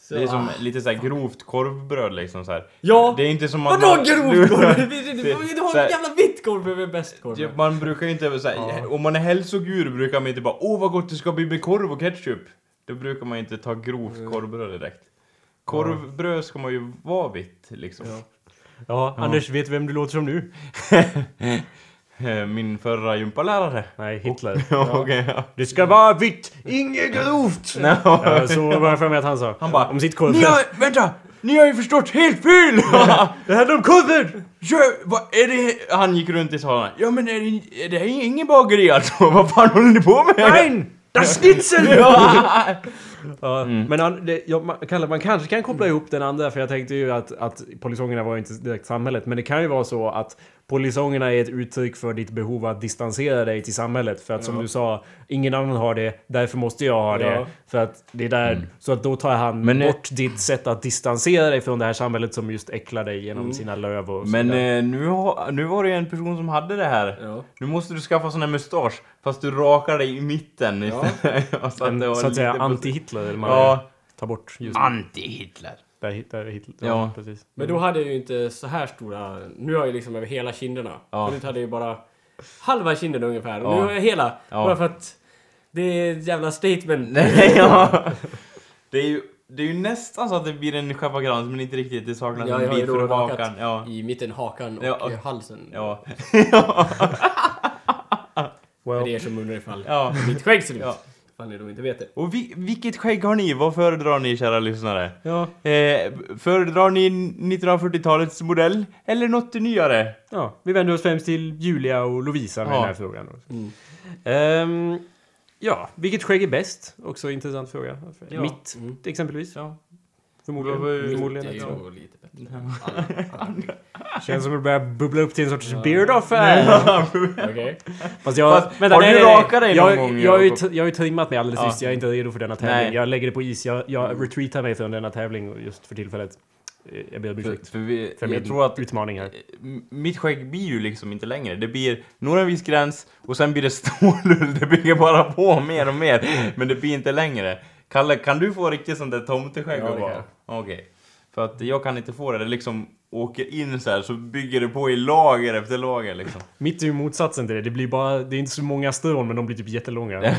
så, Det är som ah. lite såhär grovt korvbröd liksom så här. Ja! Det är inte som att Vadå man- grovt korv? Du- har en jävla vitt korv bredvid bäst korv. Ja, Man brukar ju inte såhär, Ja. om man är hälsogur brukar man inte bara Åh vad gott det ska bli med korv och ketchup. Då brukar man inte ta grovt korvbröd direkt. Korvbröd ska man ju vara vitt liksom. Ja. Ja, Anders, vet du vem du låter som nu? Min förra gympalärare. Nej, Hitler. Ja. Okej, ja. Det ska vara vitt, inget grovt! No. Ja, så var jag för mig att han sa. Han bara, Om sitt Ni korvbröd. har, vänta! Ni har ju förstått helt fel! Det handlar om korven! Ja, vad är det? Han gick runt i salen. Ja men är det, är det ingen bageri alltså? Vad fan håller ni på med? Nein! Das Schnitzel! Ja. Ja, Men han, det, ja, man, man kanske kan koppla ihop den andra för jag tänkte ju att, att polisongerna var ju inte direkt samhället. Men det kan ju vara så att polisongerna är ett uttryck för ditt behov att distansera dig till samhället. För att som Ja. du sa, ingen annan har det, därför måste jag ha det. Ja. För att det är där, så att då tar han Men, eh, bort ditt sätt att distansera dig från det här samhället som just äcklar dig genom Mm. sina löv och Men eh, nu, har, nu var det ju en person som hade det här. Ja. Nu måste du skaffa sån här mustasch. Fast du rakar dig i mitten Ja. så En, det var så att säga anti-Hitler. Ja. tar bort just Anti-Hitler. Där, där Hitler. Ja, Ja. precis. Men då hade jag ju inte så här stora... Nu har jag liksom över hela kinderna. Ja. Förut hade jag ju bara halva kinden ungefär. Och Ja. nu har jag hela. Ja. Bara för att det är ett jävla statement. Nej, ja. Det är ju... Det är ju nästan så att det blir en schäferkrans men inte riktigt. Det saknas Ja, en ju bit för hakan. Ja. i mitten, hakan och Ja, och- halsen. Ja. Well, För er som undrar ifall ja. mitt skägg ser ut. Ifall ni då inte vet det. Och vi, vilket skägg har ni? Vad föredrar ni kära lyssnare? ja, Eh, föredrar ni 1940-talets modell eller något nyare? ja, vi vänder oss främst till Julia och Lovisa med Ja. den här frågan. Mm. Ehm, ja, vilket skägg är bäst? Också intressant fråga. Ja. Mitt, Mm. exempelvis. Ja. Förmodligen. Vad- vad- Förmodligen Det är också. nog lite bättre. Alla- alla. Känns som att det börjar bubbla upp till en sorts beard-off här. Okej. Fast jag... Fast, har du rakat dig jag, någon gång, jag, har ju, Jakob? t- jag har ju trimmat mig alldeles Ja. nyss. Jag är inte redo för denna tävling. Nej. Jag lägger det på is. Jag, jag retreatar mig från denna tävling just för tillfället. Eh, Jag ber om För, ursäkt för vi, för min jag tror att utmaning här. M- Mitt skägg blir ju liksom inte längre. Det blir når en viss gräns och sen blir det stålull. Det bygger bara på mer och mer. Men det blir inte längre. Kalle, kan du få riktigt sånt där tomteskägg? Ja, Okej. För att jag kan inte få det. Det liksom åker in så här så bygger det på i lager efter lager liksom. Mitt är ju motsatsen till det. Det blir bara, det är inte så många strån men de blir typ jättelånga.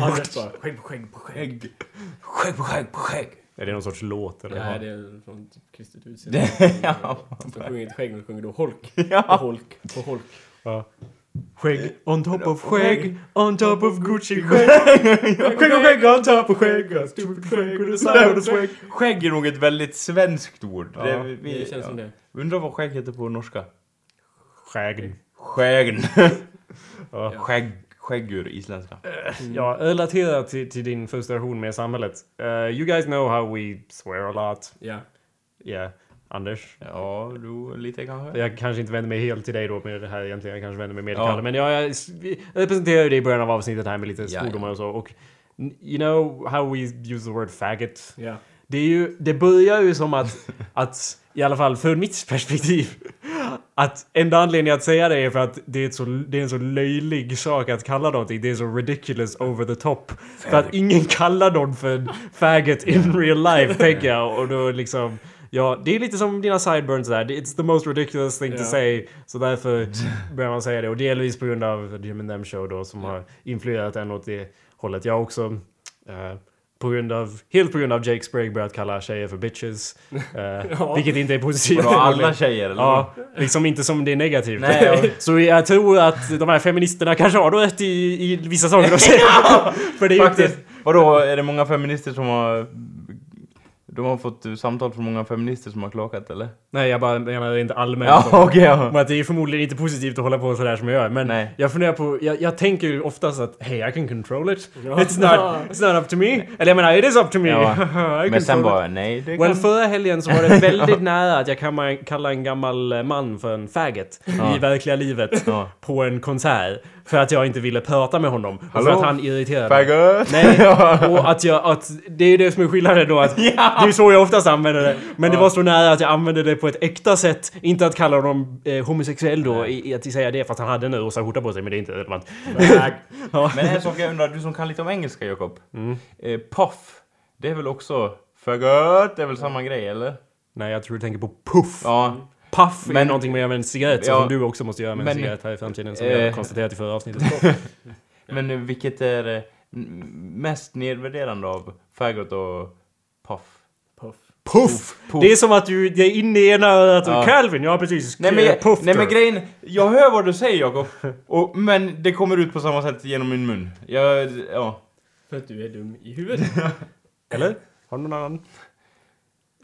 Bara, skägg på skägg på skägg. Skägg. Skägg på skägg på skägg. Är det någon sorts låt eller? Nej, det är från typ kristet utseende. Ja. De sjunger inte skägg, de sjunger då holk. Ja. På holk. På holk. Ja. Skägg on top of skägg, on top of Gucci skägg. Skägg och skägg on top of skägg. Stupid skägg och skägg. Skägg är nog ett väldigt svenskt ord. Ja, det, vi, Det känns som ja. det. Undrar vad skägg heter på norska? Skägg. Skägg. Ja. Skägg. Skäggur, isländska. Ja, relaterat till, till din frustration med samhället. Uh, you guys know how we swear a lot. Ja. Yeah. Anders? Ja, du lite kanske. Jag kanske inte vänder mig helt till dig då med det här egentligen. Jag kanske vänder mig mer till Ja. Kalle. Men jag, jag, representerar ju dig i början av avsnittet här med lite Ja, svordomar och så. Och you know how we use the word faggot? Ja. Det är ju, det börjar ju som att, att i alla fall för mitt perspektiv, att enda anledningen att säga det är för att det är, så, det är en så löjlig sak att kalla någonting. Det är så ridiculous over the top. För att ingen kallar någon för en faggot in real life, tänker jag. Och då liksom... Ja, det är lite som dina sideburns där. It's the most ridiculous thing to Ja. say. Så därför börjar man säga det. Och delvis på grund av Jim and Them Show då, som har influerat en åt det hållet. Jag också... eh, på grund av, helt på grund av Jake Sprague börjat kalla tjejer för bitches. eh, Ja. Vilket inte är positivt. Vadå, alla tjejer eller? Ja, liksom inte som det är negativt. Nej, ja. Så jag tror att de här feministerna kanske har rätt i, i vissa saker de säger. För det är ju inte... Faktiskt. Vadå, är det många feminister som har... De har fått eh, samtal från många feminister som har klagat eller? Nej, jag bara menar inte allmänt. Ja, okej. ja. om att det är förmodligen inte positivt att hålla på sådär som jag gör. Men Nej. jag funderar på, jag, jag tänker ju oftast att hey I can control it. Ja. It's, not, it's not up to me. Eller jag menar, it is up to me. Ja. Men sen it. bara, nej det Well, kan... förra helgen så var det väldigt nära att jag kan kalla en gammal eh, man för en faggot Ja. i verkliga livet Ja. på en konsert. För att jag inte ville prata med honom. Och för Hallå? att han irriterade mig. Faggot! Nej, och att jag, att det är det som är skillnaden då att Det är ju så jag oftast använder det. Men det var så nära att jag använde det på ett äkta sätt. Inte att kalla honom eh, homosexuell då, i, i att säga det fast han hade en rosa skjorta på sig, men det är inte relevant. ja. Men en sak jag undrar, du som kan lite om engelska Jakob. Mm. Eh, puff, det är väl också faggot? Det är väl samma grej eller? Nej, jag tror du tänker på puff. Ja. Puff är Men- någonting man gör med en cigarett, så Ja. som du också måste göra med en Men- cigarett här i framtiden, som vi har Eh. konstaterat i förra avsnittet. Men vilket är eh, mest nedvärderande av faggot och puff? Puff. Puff! Puff. Det är som att du det är inne i ena örat och Ja. Calvin, ja precis. Nej men, jag, puff nej men grejen, jag hör vad du säger Jakob. Och, men det kommer ut på samma sätt genom min mun. Jag, ja. För att du är dum i huvudet. Eller? Har du någon annan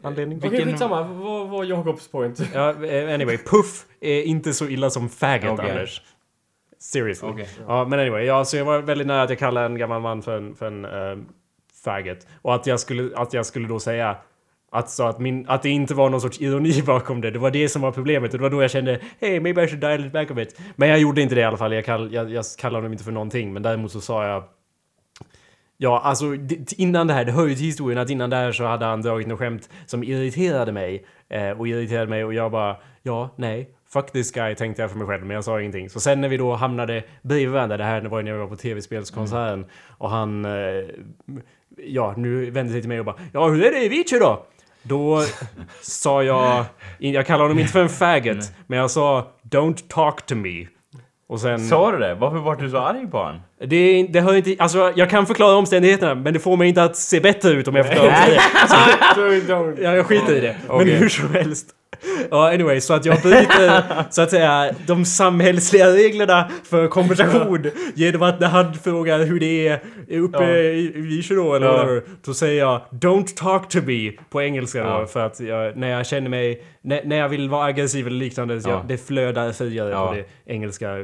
anledning? Okej, Vilken- skitsamma. Vad var Jakobs point? Ja, eh, anyway, puff är inte så illa som faggot, Okej. Anders. Seriously. Okej. Ja, men anyway, ja, så jag var väldigt nära att jag kallade en gammal man för en, för en uh, faggot. Och att jag, skulle, att jag skulle då säga att, så att, min, att det inte var någon sorts ironi bakom det. Det var det som var problemet. Och det var då jag kände, hey, maybe I should dial it back a bit. Men jag gjorde inte det i alla fall. Jag, kall, jag, jag kallade honom inte för någonting. Men däremot så sa jag Ja, alltså innan det här, det hör ju till historien att innan det här så hade han dragit något skämt som irriterade mig. Eh, och irriterade mig och jag bara, ja, nej, fuck this guy tänkte jag för mig själv, men jag sa ingenting. Så sen när vi då hamnade bredvid varandra, det här var ju när jag var på tv-spelskonserten, och han, eh, ja, nu vände sig till mig och bara, ja, hur är det i Vici då? Då sa jag, jag kallar honom inte för en faggot, men jag sa “Don't talk to me”. Och sen... Sa du det? Varför var du så arg på han? Det, det hör inte... Alltså, jag kan förklara omständigheterna, men det får mig inte att se bättre ut om jag förklarar omständigheterna. Ja, jag skiter i det. Men hur som helst. Ja, anyway, så att jag bryter, så att säga, de samhällsliga reglerna för konversation genom att när han frågar hur det är uppe Ja. i i Visby då, eller Ja. whatever, då säger jag “Don't talk to me” på engelska då, Ja. för att jag, när jag känner mig, när, när jag vill vara aggressiv eller liknande, Ja. jag, det flödar friare Ja. på det engelska,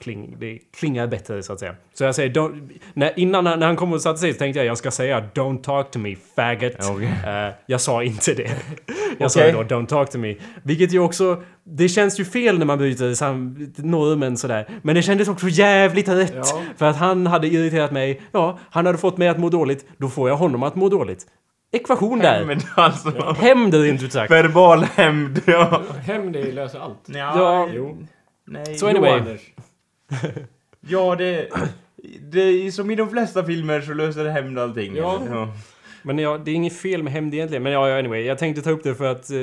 kling, det klingar bättre så att säga. Så jag säger, don't, när, innan när han kom och satte sig så tänkte jag jag ska säga “Don't talk to me, faggot”. Okej. Eh, jag sa inte det. Jag sa Okej. ju då “Don't talk to me”. Vilket ju också... Det känns ju fel när man byter sam, normen sådär. Men det kändes också jävligt rätt. Ja. För att han hade irriterat mig. Ja, han hade fått mig att må dåligt. Då får jag honom att må dåligt. ekvation där. Hämnd alltså. Hämnd rent ut sagt. Verbal hämnd, ja. Det löser allt. Ja, Jo. Nej. Så anyway. Ja, det... det är som i de flesta filmer så löser det hämnd allting. Ja. Men ja, det är inget fel med hämnd egentligen. Men ja, ja, anyway. Jag tänkte ta upp det för att eh,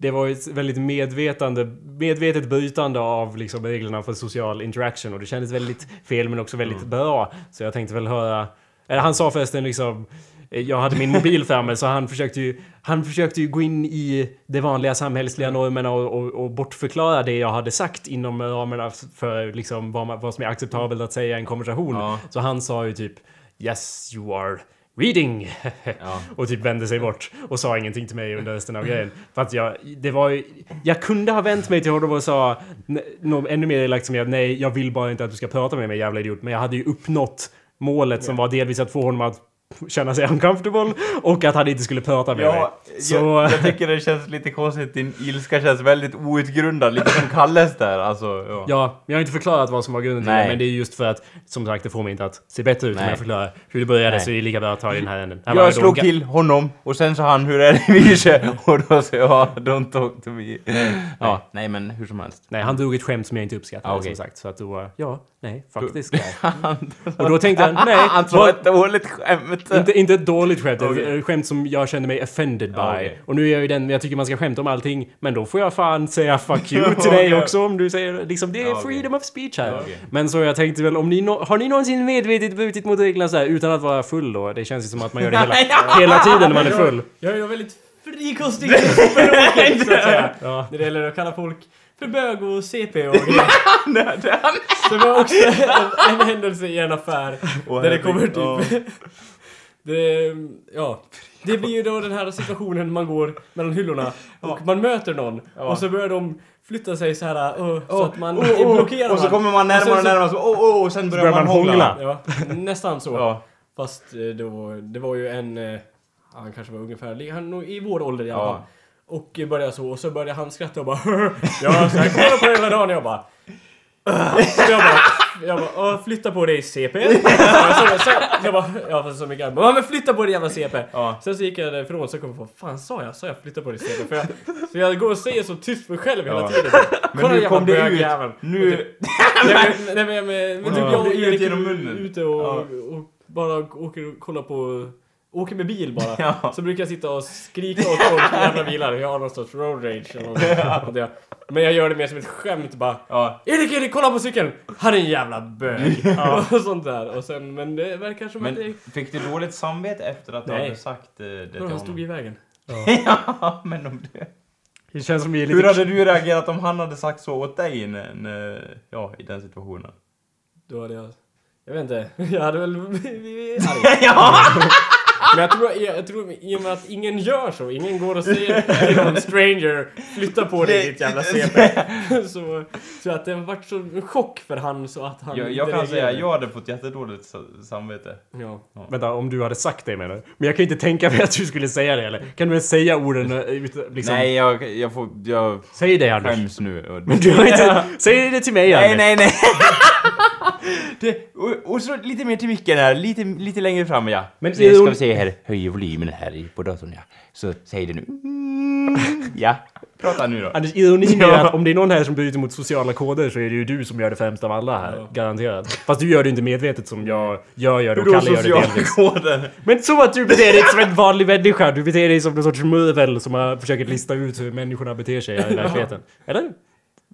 det var ett väldigt medvetande, medvetet brytande av liksom reglerna för social interaction och det kändes väldigt fel men också väldigt bra. Så jag tänkte väl höra... Eller han sa förresten liksom... eh, Jag hade min mobil framme så han försökte ju... Han försökte ju gå in i de vanliga samhällsliga normerna och, och, och bortförklara det jag hade sagt inom ramarna för liksom vad, man, vad som är acceptabelt att säga i en konversation. Ja. Så han sa ju typ Yes you are reading. Ja. och typ vände sig bort och sa ingenting till mig under resten av grejen. För att jag, det var ju, jag kunde ha vänt mig till honom och sa n- nå- ännu mer elakt som jag, nej jag vill bara inte att du ska prata med mig jävla idiot. Men jag hade ju uppnått målet som var delvis att få honom att känna sig uncomfortable och att han inte skulle prata med mig. Ja, Så... jag, jag tycker det känns lite konstigt. Din ilska känns väldigt outgrundad. Lite som Kalles där. Alltså, ja. Ja, jag har inte förklarat vad som var grunden till Nej. det, men det är just för att, som sagt, det får mig inte att se bättre ut Nej. jag förklarar hur det började, Nej. så är det lika bra att ta i den här änden. Här Jag slog till honom och sen sa han hur är det i Virse? Och då sa jag don't talk to me. Ja, nej men hur som helst. Nej, han drog ett skämt som jag inte uppskattade okej. som sagt. Så att då, ja, nej, faktiskt. och då tänkte jag, nej, Han vad- ett dåligt skämt. inte, inte ett dåligt skämt, Okej. ett skämt som jag kände mig offended by. Ja, okej. Och nu är jag ju den, jag tycker man ska skämta om allting, men då får jag fan säga fuck you till dig också om du säger liksom, det är Ja, okej. freedom of speech här. Ja. Men så jag tänkte väl, om ni no har ni någonsin medvetet brutit mot reglerna så här utan att vara full då? Det känns ju som att man gör det hela, hela tiden när man är full. Jag är väldigt frikostig språket så att säga. Ja. När det gäller att kalla folk för bög och CP och grejer. Det var också en, en händelse i en affär Åh, där det kommer typ... Det, ja. Det blir ju då den här situationen man går mellan hyllorna och man möter någon och så börjar de flytta sig så här uh, så att man Oh, är oh, blockerad. Och så kommer man Och sen närmare och så- närmare så oh, oh, och sen börjar börjar man man hångla. Ja, nästan så. Fast eh, då, det var ju en... eh, Han kanske var ungefär han, i vår ålder i alla Ja. fall. Och började så, och så började han skratta och bara Ja, så jag kollar på hela dagen och jag bara så jag bara, jag bara "Åh, flytta på dig CP. Så, så, så, jag bara, ja fast så mycket. Jag bara, "Ja, men flytta på dig jävla CP. Ja. Sen så gick jag därifrån så kom jag på, fan sa jag? Sa jag flytta på dig CP? För jag, så jag går och säger så tyst för mig själv hela tiden. Men Kolla nu kom det ut. Nu... Typ- Nej men, nej, men, men, men typ Ja. jag och Erik genom är munnen. ute och, och bara åker och kollar på Åker med bil bara. Ja. Så brukar jag sitta och skrika åt folk i jävla bilar. Jag har någon sorts road rage eller något. Och det- Men jag gör det mer som ett skämt bara. Ja. Erik, Erik, kolla på cykeln! Han är en jävla bög! Och sånt där. Och sen, men det verkar som att det... Men fick du dåligt samvete efter att du Nej. hade sagt eh, det till Han stod honom? i vägen. Ja, men om det... Det känns som vi är lite... Hur hade du reagerat om han hade sagt så åt dig när, när, ja, i den situationen? Då hade jag... Jag vet inte. Jag hade väl blivit arg. Men jag tror, jag, jag tror i och med att ingen gör så, ingen går och säger till någon stranger Flytta på dig ditt jävla CP. Så, så att det har varit så en chock för han så att han Jag, jag kan säga, jag hade fått jättedåligt sa- samvete. Ja. Vänta, om du hade sagt det menar du? Men jag kan inte tänka mig att du skulle säga det eller? Kan du ens säga orden eh, ut, liksom? Nej, jag, jag får, jag Säg det Anders. skäms nu. Men du har inte... Säg det till mig nej, Anders. nej, nej! Det, och, och så lite mer till micken här, lite, lite längre fram ja. Men så ska vi se här, höjer volymen här i- på datorn ja. Så säg det nu. Mm, ja, prata nu då. Anders, ironin är att om det är någon här som bryter mot sociala koder så är det ju du som gör det främst av alla här. Ja. Garanterat. Fast du gör det inte medvetet som jag gör, gör det och Hur Kalle gör det delvis. koden? Men så att du beter dig som en vanlig människa. Du beter dig som någon sorts murvel som har försöker lista ut hur människorna beter sig i verkligheten. Eller?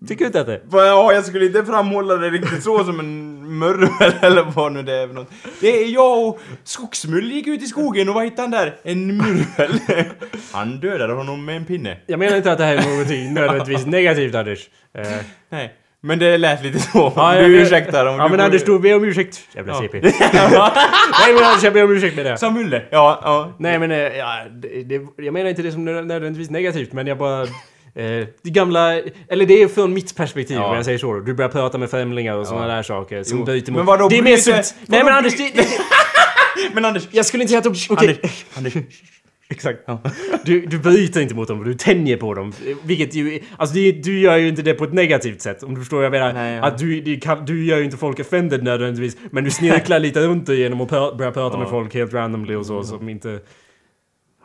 Tycker du inte att det? Ja, jag skulle inte framhålla det riktigt så som en murvel eller vad nu det är för något. Det är jag och Skogsmull gick ut i skogen och vad hittade han där? En murvel. Han dödade honom med en pinne. Jag menar inte att det här är någonting nödvändigtvis negativt Anders. Eh, Nej. Men det lät lite så. Ja, du jag- ursäktar om Ja du men Anders, du ber om ursäkt. Jävla Ja. CP. Nej men Anders, jag ber om ursäkt med det. Sa Mulle? Ja, ja. Nej men, eh, ja, det, det, jag menar inte det som nö- nödvändigtvis negativt, men jag bara... Eh, det gamla, eller det är från mitt perspektiv Ja. jag säger så. Du börjar prata med främlingar och Ja. sådana där saker som Jo. bryter mot... Men vadå, det är mer sunt. Nej men Anders, det, det, Men Anders! jag skulle inte säga att de... Okej. Anders! Exakt. Du, du bryter inte mot dem, du tänjer på dem. Vilket ju... Alltså det, du gör ju inte det på ett negativt sätt. Om du förstår vad jag menar. Nej, ja. Att du, det kan, du gör ju inte folk offended nödvändigtvis. Men du snirklar lite runt det genom att pr- börja prata med Ja. folk helt randomly och så som inte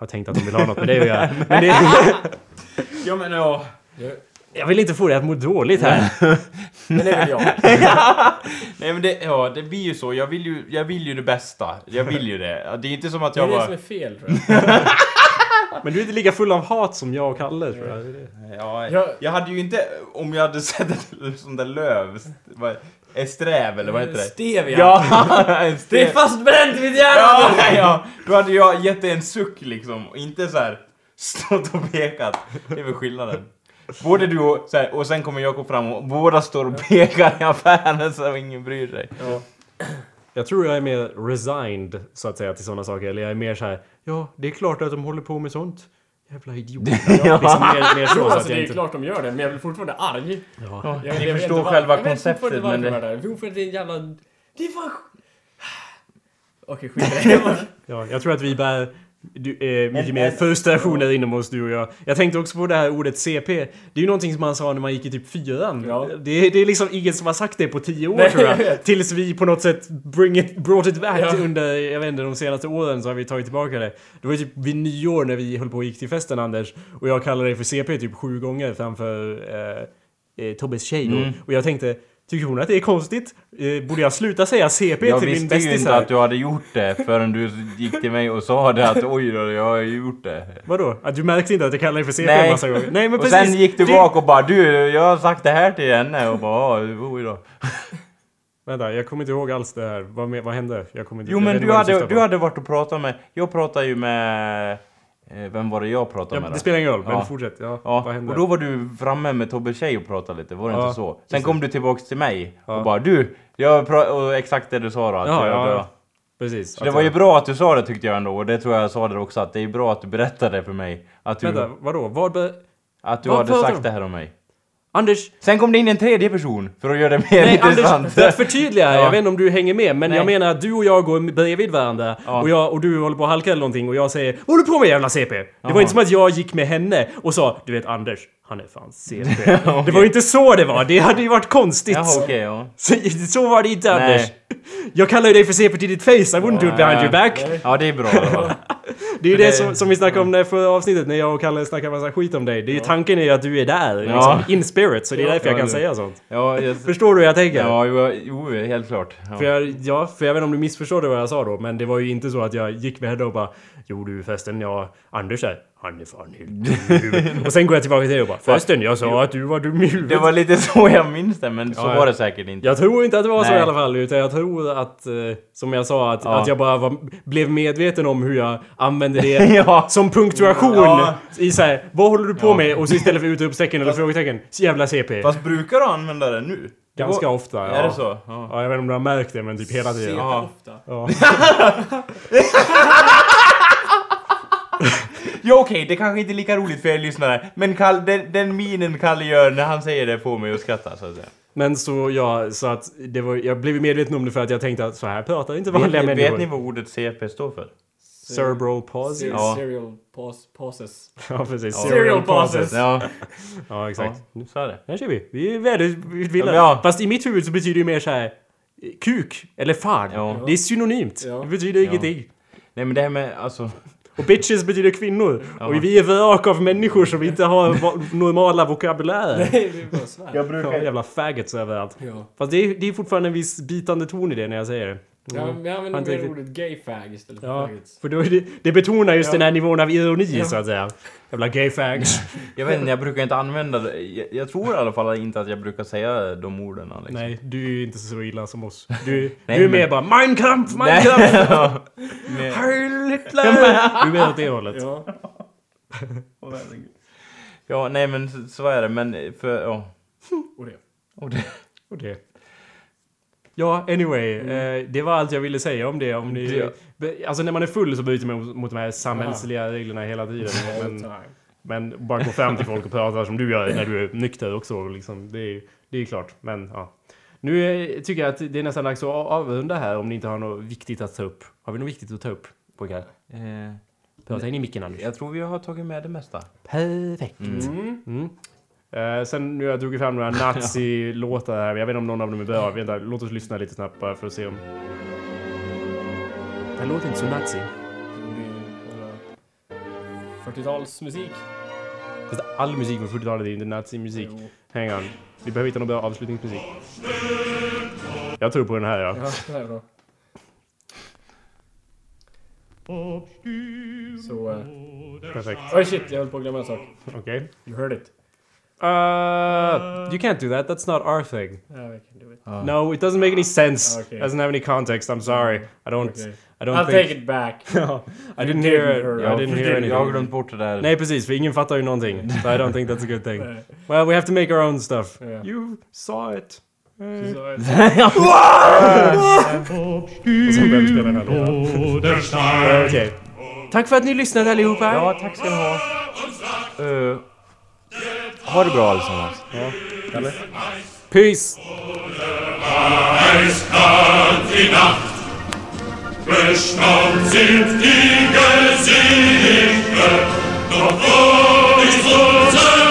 har tänkt att de vill ha något med det att göra. Men det, Ja men ja. jag vill inte få dig att må dåligt här. Men det vill jag. Nej men det, ja, det blir ju så. Jag vill ju, jag vill ju det bästa. Jag vill ju det. Det är inte som att Det är jag det bara... som är fel tror jag. Men du är inte lika full av hat som jag och Kalle tror jag. Ja, Jag- jag hade ju inte, om jag hade sett ett sånt där löv, Esträv eller vad heter det? Stevia. Ja, en Det är fastbränt i mitt hjärna! Ja, ja, då hade jag gett dig en suck liksom, och inte så här stått och pekat. Det är väl skillnaden. Både du och, så här, och sen kommer Jakob fram och båda står och pekar i affären så ingen bryr sig. Ja. Jag tror jag är mer resigned så att säga till sådana saker. Eller jag är mer så här. Ja, det är klart att de håller på med sånt. Jävla. Ja. Liksom mer, mer så, alltså det jag är inte... klart de gör det, men jag blir fortfarande arg. Ja. Jag, Ni vet förstår inte var- själva jag vet konceptet, men det- jag är där. Jo, för det är en jävla... Det är fan... Okej, skit i det. Ja, jag tror att vi bär du, eh, mycket En- mer en- frustrationer inom oss du och jag. Jag tänkte också på det här ordet CP. Det är ju någonting som man sa när man gick i typ fyran. Ja. Det, det är liksom ingen som har sagt det på tio år Nej, tror jag. Tills vi på något sätt bring it, brought it back Ja. under, jag vet inte, de senaste åren så har vi tagit tillbaka det. Det var ju typ vid nyår när vi höll på och gick till festen Anders. Och jag kallade dig för CP typ sju gånger framför eh, eh, Tobbes tjej. Mm. Och jag tänkte, tycker hon att det är konstigt? Eh, borde jag sluta säga CP Jag till min visste ju inte att du hade gjort det förrän du gick till mig och sa det att oj då, jag har gjort det. Vadå? Att du märkte inte att jag kallade dig för CP Nej. en massa gånger? Nej men Och precis! sen gick du Det- bak och bara du, jag har sagt det här till henne och bara "Ja, oj då. Vänta, jag kommer inte ihåg alls det här. Vad, vad hände? Jag kommer inte, Jo jag men du hade, du hade varit och pratat med, jag pratade ju med, vem var det jag pratade Ja, med det spelar ingen roll, men Ja. fortsätt. Ja, Ja, och då var du framme med Tobbe tjej och pratade lite, var det inte så? Sen precis. kom du tillbaks till mig och bara du, jag och exakt det du sa då. Att Ja, Precis. Så det var ju bra att du sa det tyckte jag ändå, och det tror jag jag sa det också, att det är bra att du berättade för mig. Att du, Vänta, vadå? Vad be... att du vad hade sagt du det här om mig. Anders! Sen kom det in en tredje person för att göra det mer Nej, intressant. Anders! För att förtydliga här, Ja. jag vet inte om du hänger med, men Nej. jag menar att du och jag går bredvid varandra Ja. och, jag, och du håller på att halka eller någonting och jag säger Vad håller du på med jävla CP? Det var inte som att jag gick med henne och sa Du vet Anders, han är fan CP. Det var ju inte så det var, det hade ju varit konstigt. Jaha okej, ja. Så, så var det inte Nej. Anders. Jag kallar ju dig för CP till ditt face, I wouldn't do it behind your back. Ja det är bra. Det är ju det, det- som, som vi snackade om i förra avsnittet när jag och Kalle snackade massa skit om dig. Det är ju tanken är ju att du är där, Ja. liksom, in spirit. Så det är Ja, därför jag ja, kan det- säga sånt. Ja, jag, Förstår du hur jag tänker? ja jo, jo, helt klart. Ja. För jag, ja, för jag vet inte om du missförstod vad jag sa då, men det var ju inte så att jag gick med henne och bara Jo du förresten, ja, Anders här, han är fan helt dum i huvudet." Och sen går jag tillbaka till dig och bara Förresten, jag sa att du var dum i Det huvudet. var lite så jag minns det, men så Ja, var det säkert inte. Jag tror inte att det var så Nej. i alla fall, utan jag tror att, eh, som jag sa, att, Ja. att jag bara var, blev medveten om hur jag använde det Ja. som punktuation Ja. i såhär, vad håller du på Ja. med? Och så istället för utropstecken eller frågetecken, så jävla CP. Fast brukar du använda det nu? Det Ganska ofta, ja. Är det så? Ja. Ja, jag vet inte om du har märkt det, men typ hela tiden. CP Ja. ofta. Ja. Ja okej, det kanske inte är lika roligt för er lyssnare, men Kall, den, den minen Kalle gör när han säger det får mig att skratta så att säga. Men så, ja, så att det var, jag blev medveten om det för att jag tänkte att så här pratar inte Vet, vanliga ni- människor. vet ni vad ordet CP står för? Cerebral palsy? Ser- Ja. Serial pause, pauses. Ja, precis. Ja. Serial pauses. Ja, Ja, exakt. ja så är det. Här ser vi. Vi är välutbildade. Ja, ja. Fast i mitt huvud så betyder det mer så här kuk eller fan. Ja. Det är synonymt. Ja. Det betyder ingenting. Nej men det här med alltså... Och bitches betyder kvinnor. Ja. Och vi är vrak av människor som inte har normala vokabulärer. Nej, det är bara svär. Jag Ja, brukar... jävla faggots överallt. Ja. Fast det är, det är fortfarande en viss bitande ton i det när jag säger det. Ja, men jag Har använder mer riktigt- ordet gay fag istället för Ja, faggots. för då är det, det betonar just Ja. den här nivån av ironi Ja. så att säga. Jävla gay fags. Jag vet inte, jag brukar inte använda det. Jag, jag tror i alla fall inte att jag brukar säga de orden liksom. Nej, du är ju inte så illa som oss. Du, Nej, du är men- mer bara Mein Kampf, Mein. Kampf! Heil Hitler! Du är mer åt det hållet. Ja. Ja, nej men så, så är det, men för... Ja. Och det. Och det, Och det. Ja, anyway. Eh, det var allt jag ville säga om det. Om ni, Ja. be- Alltså när man är full så bryter man mot, de här samhällsliga reglerna hela tiden. Men, men bara gå fram till folk och prata som du gör när du är nykter också. Liksom. Det, är, det är klart. Men ja. Nu eh, tycker jag att det är nästan dags att avrunda här om ni inte har något viktigt att ta upp. Har vi något viktigt att ta upp pojkar? eh, Prata in i micken Anders. jag tror vi har tagit med det mesta. Perfekt. Mm. Mm. Eh, sen nu har jag dragit fram några nazi-låtar här. Jag vet inte om någon av dem är bra. Vänta, låt oss lyssna lite snabbt bara för att se om... Det här låter inte så nazi. 40-talsmusik. Fast all musik från 40-talet är inte nazimusik. Hang on. Vi behöver hitta någon bra avslutningsmusik. Jag tror på den här ja. Ja, det här är bra. Så... eh, Perfekt. Oj shit, jag höll på att glömma en sak. Okej. You heard it. Uh, you can't do that. That's not our thing. Yeah, I can do it. No, it doesn't make any sense. Okay. Doesn't have any context. I'm sorry. I don't. Okay. I don't I'll think. take it back. I didn't hear it. didn't I hear didn't hear Jag har anything. glömt bort det där. Nej precis, för ingen fattar ju någonting. So I don't think that's a good thing. Well, we have to make our own stuff. Yeah. You saw it. Eh. Så, eh, Och sen börjar vi spela den här låten. Okej. Tack för att ni lyssnade allihopa. Ja, tack ska ni ha. Ha det bra allesammans. Peace! Eiskalt die bestaunt sind die Gesichter, doch wo ist unser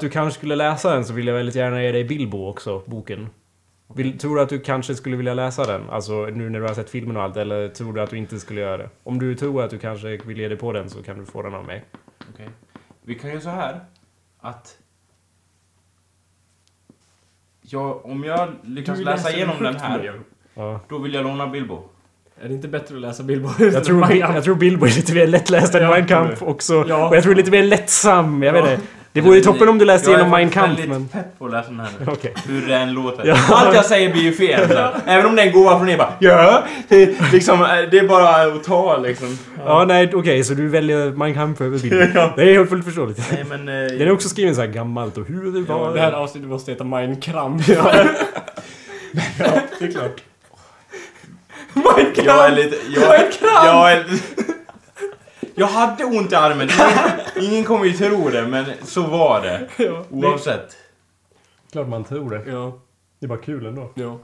att du kanske skulle läsa den så vill jag väldigt gärna ge dig Bilbo också, boken. Vill, tror du att du kanske skulle vilja läsa den? Alltså nu när du har sett filmen och allt, eller tror du att du inte skulle göra det? Om du tror att du kanske vill ge dig på den så kan du få den av mig. Okej. Vi kan göra så här att... Ja, om jag lyckas Du läsa igenom den här. Ja. då vill jag låna Bilbo. Är det inte bättre att läsa Bilbo? Jag tror, jag tror Bilbo är lite mer lättläst än Ja. Mein Kampf också. Ja. Och jag tror lite mer lättsam. Jag Ja. vet inte. Det vore ju toppen om du läste jag igenom Mein är Kampf, faktiskt men... väldigt pepp på att läsa den här nu. Okej. Hur det än låter. Ja. Allt jag säger blir ju fel. så. Även om det är en gåva från er bara ja, det, liksom, eh, det är bara att ta liksom. Ja, nej, okej, så du väljer Mein Kampf över Bilbo. Ja. Det är helt fullt förståeligt. Nej men... eh, Den är också skriven så här gammalt och hur det var... Det här avsnittet måste heta Mein Kampf. Ja. ja, det är klart. Mein Jag är lite... Jag, jag är... Jag hade ont i armen. Ingen, ingen kommer ju tro det, men så var det. Ja. Oavsett. Klart man tror det. Ja. Det är bara kul ändå. Ja.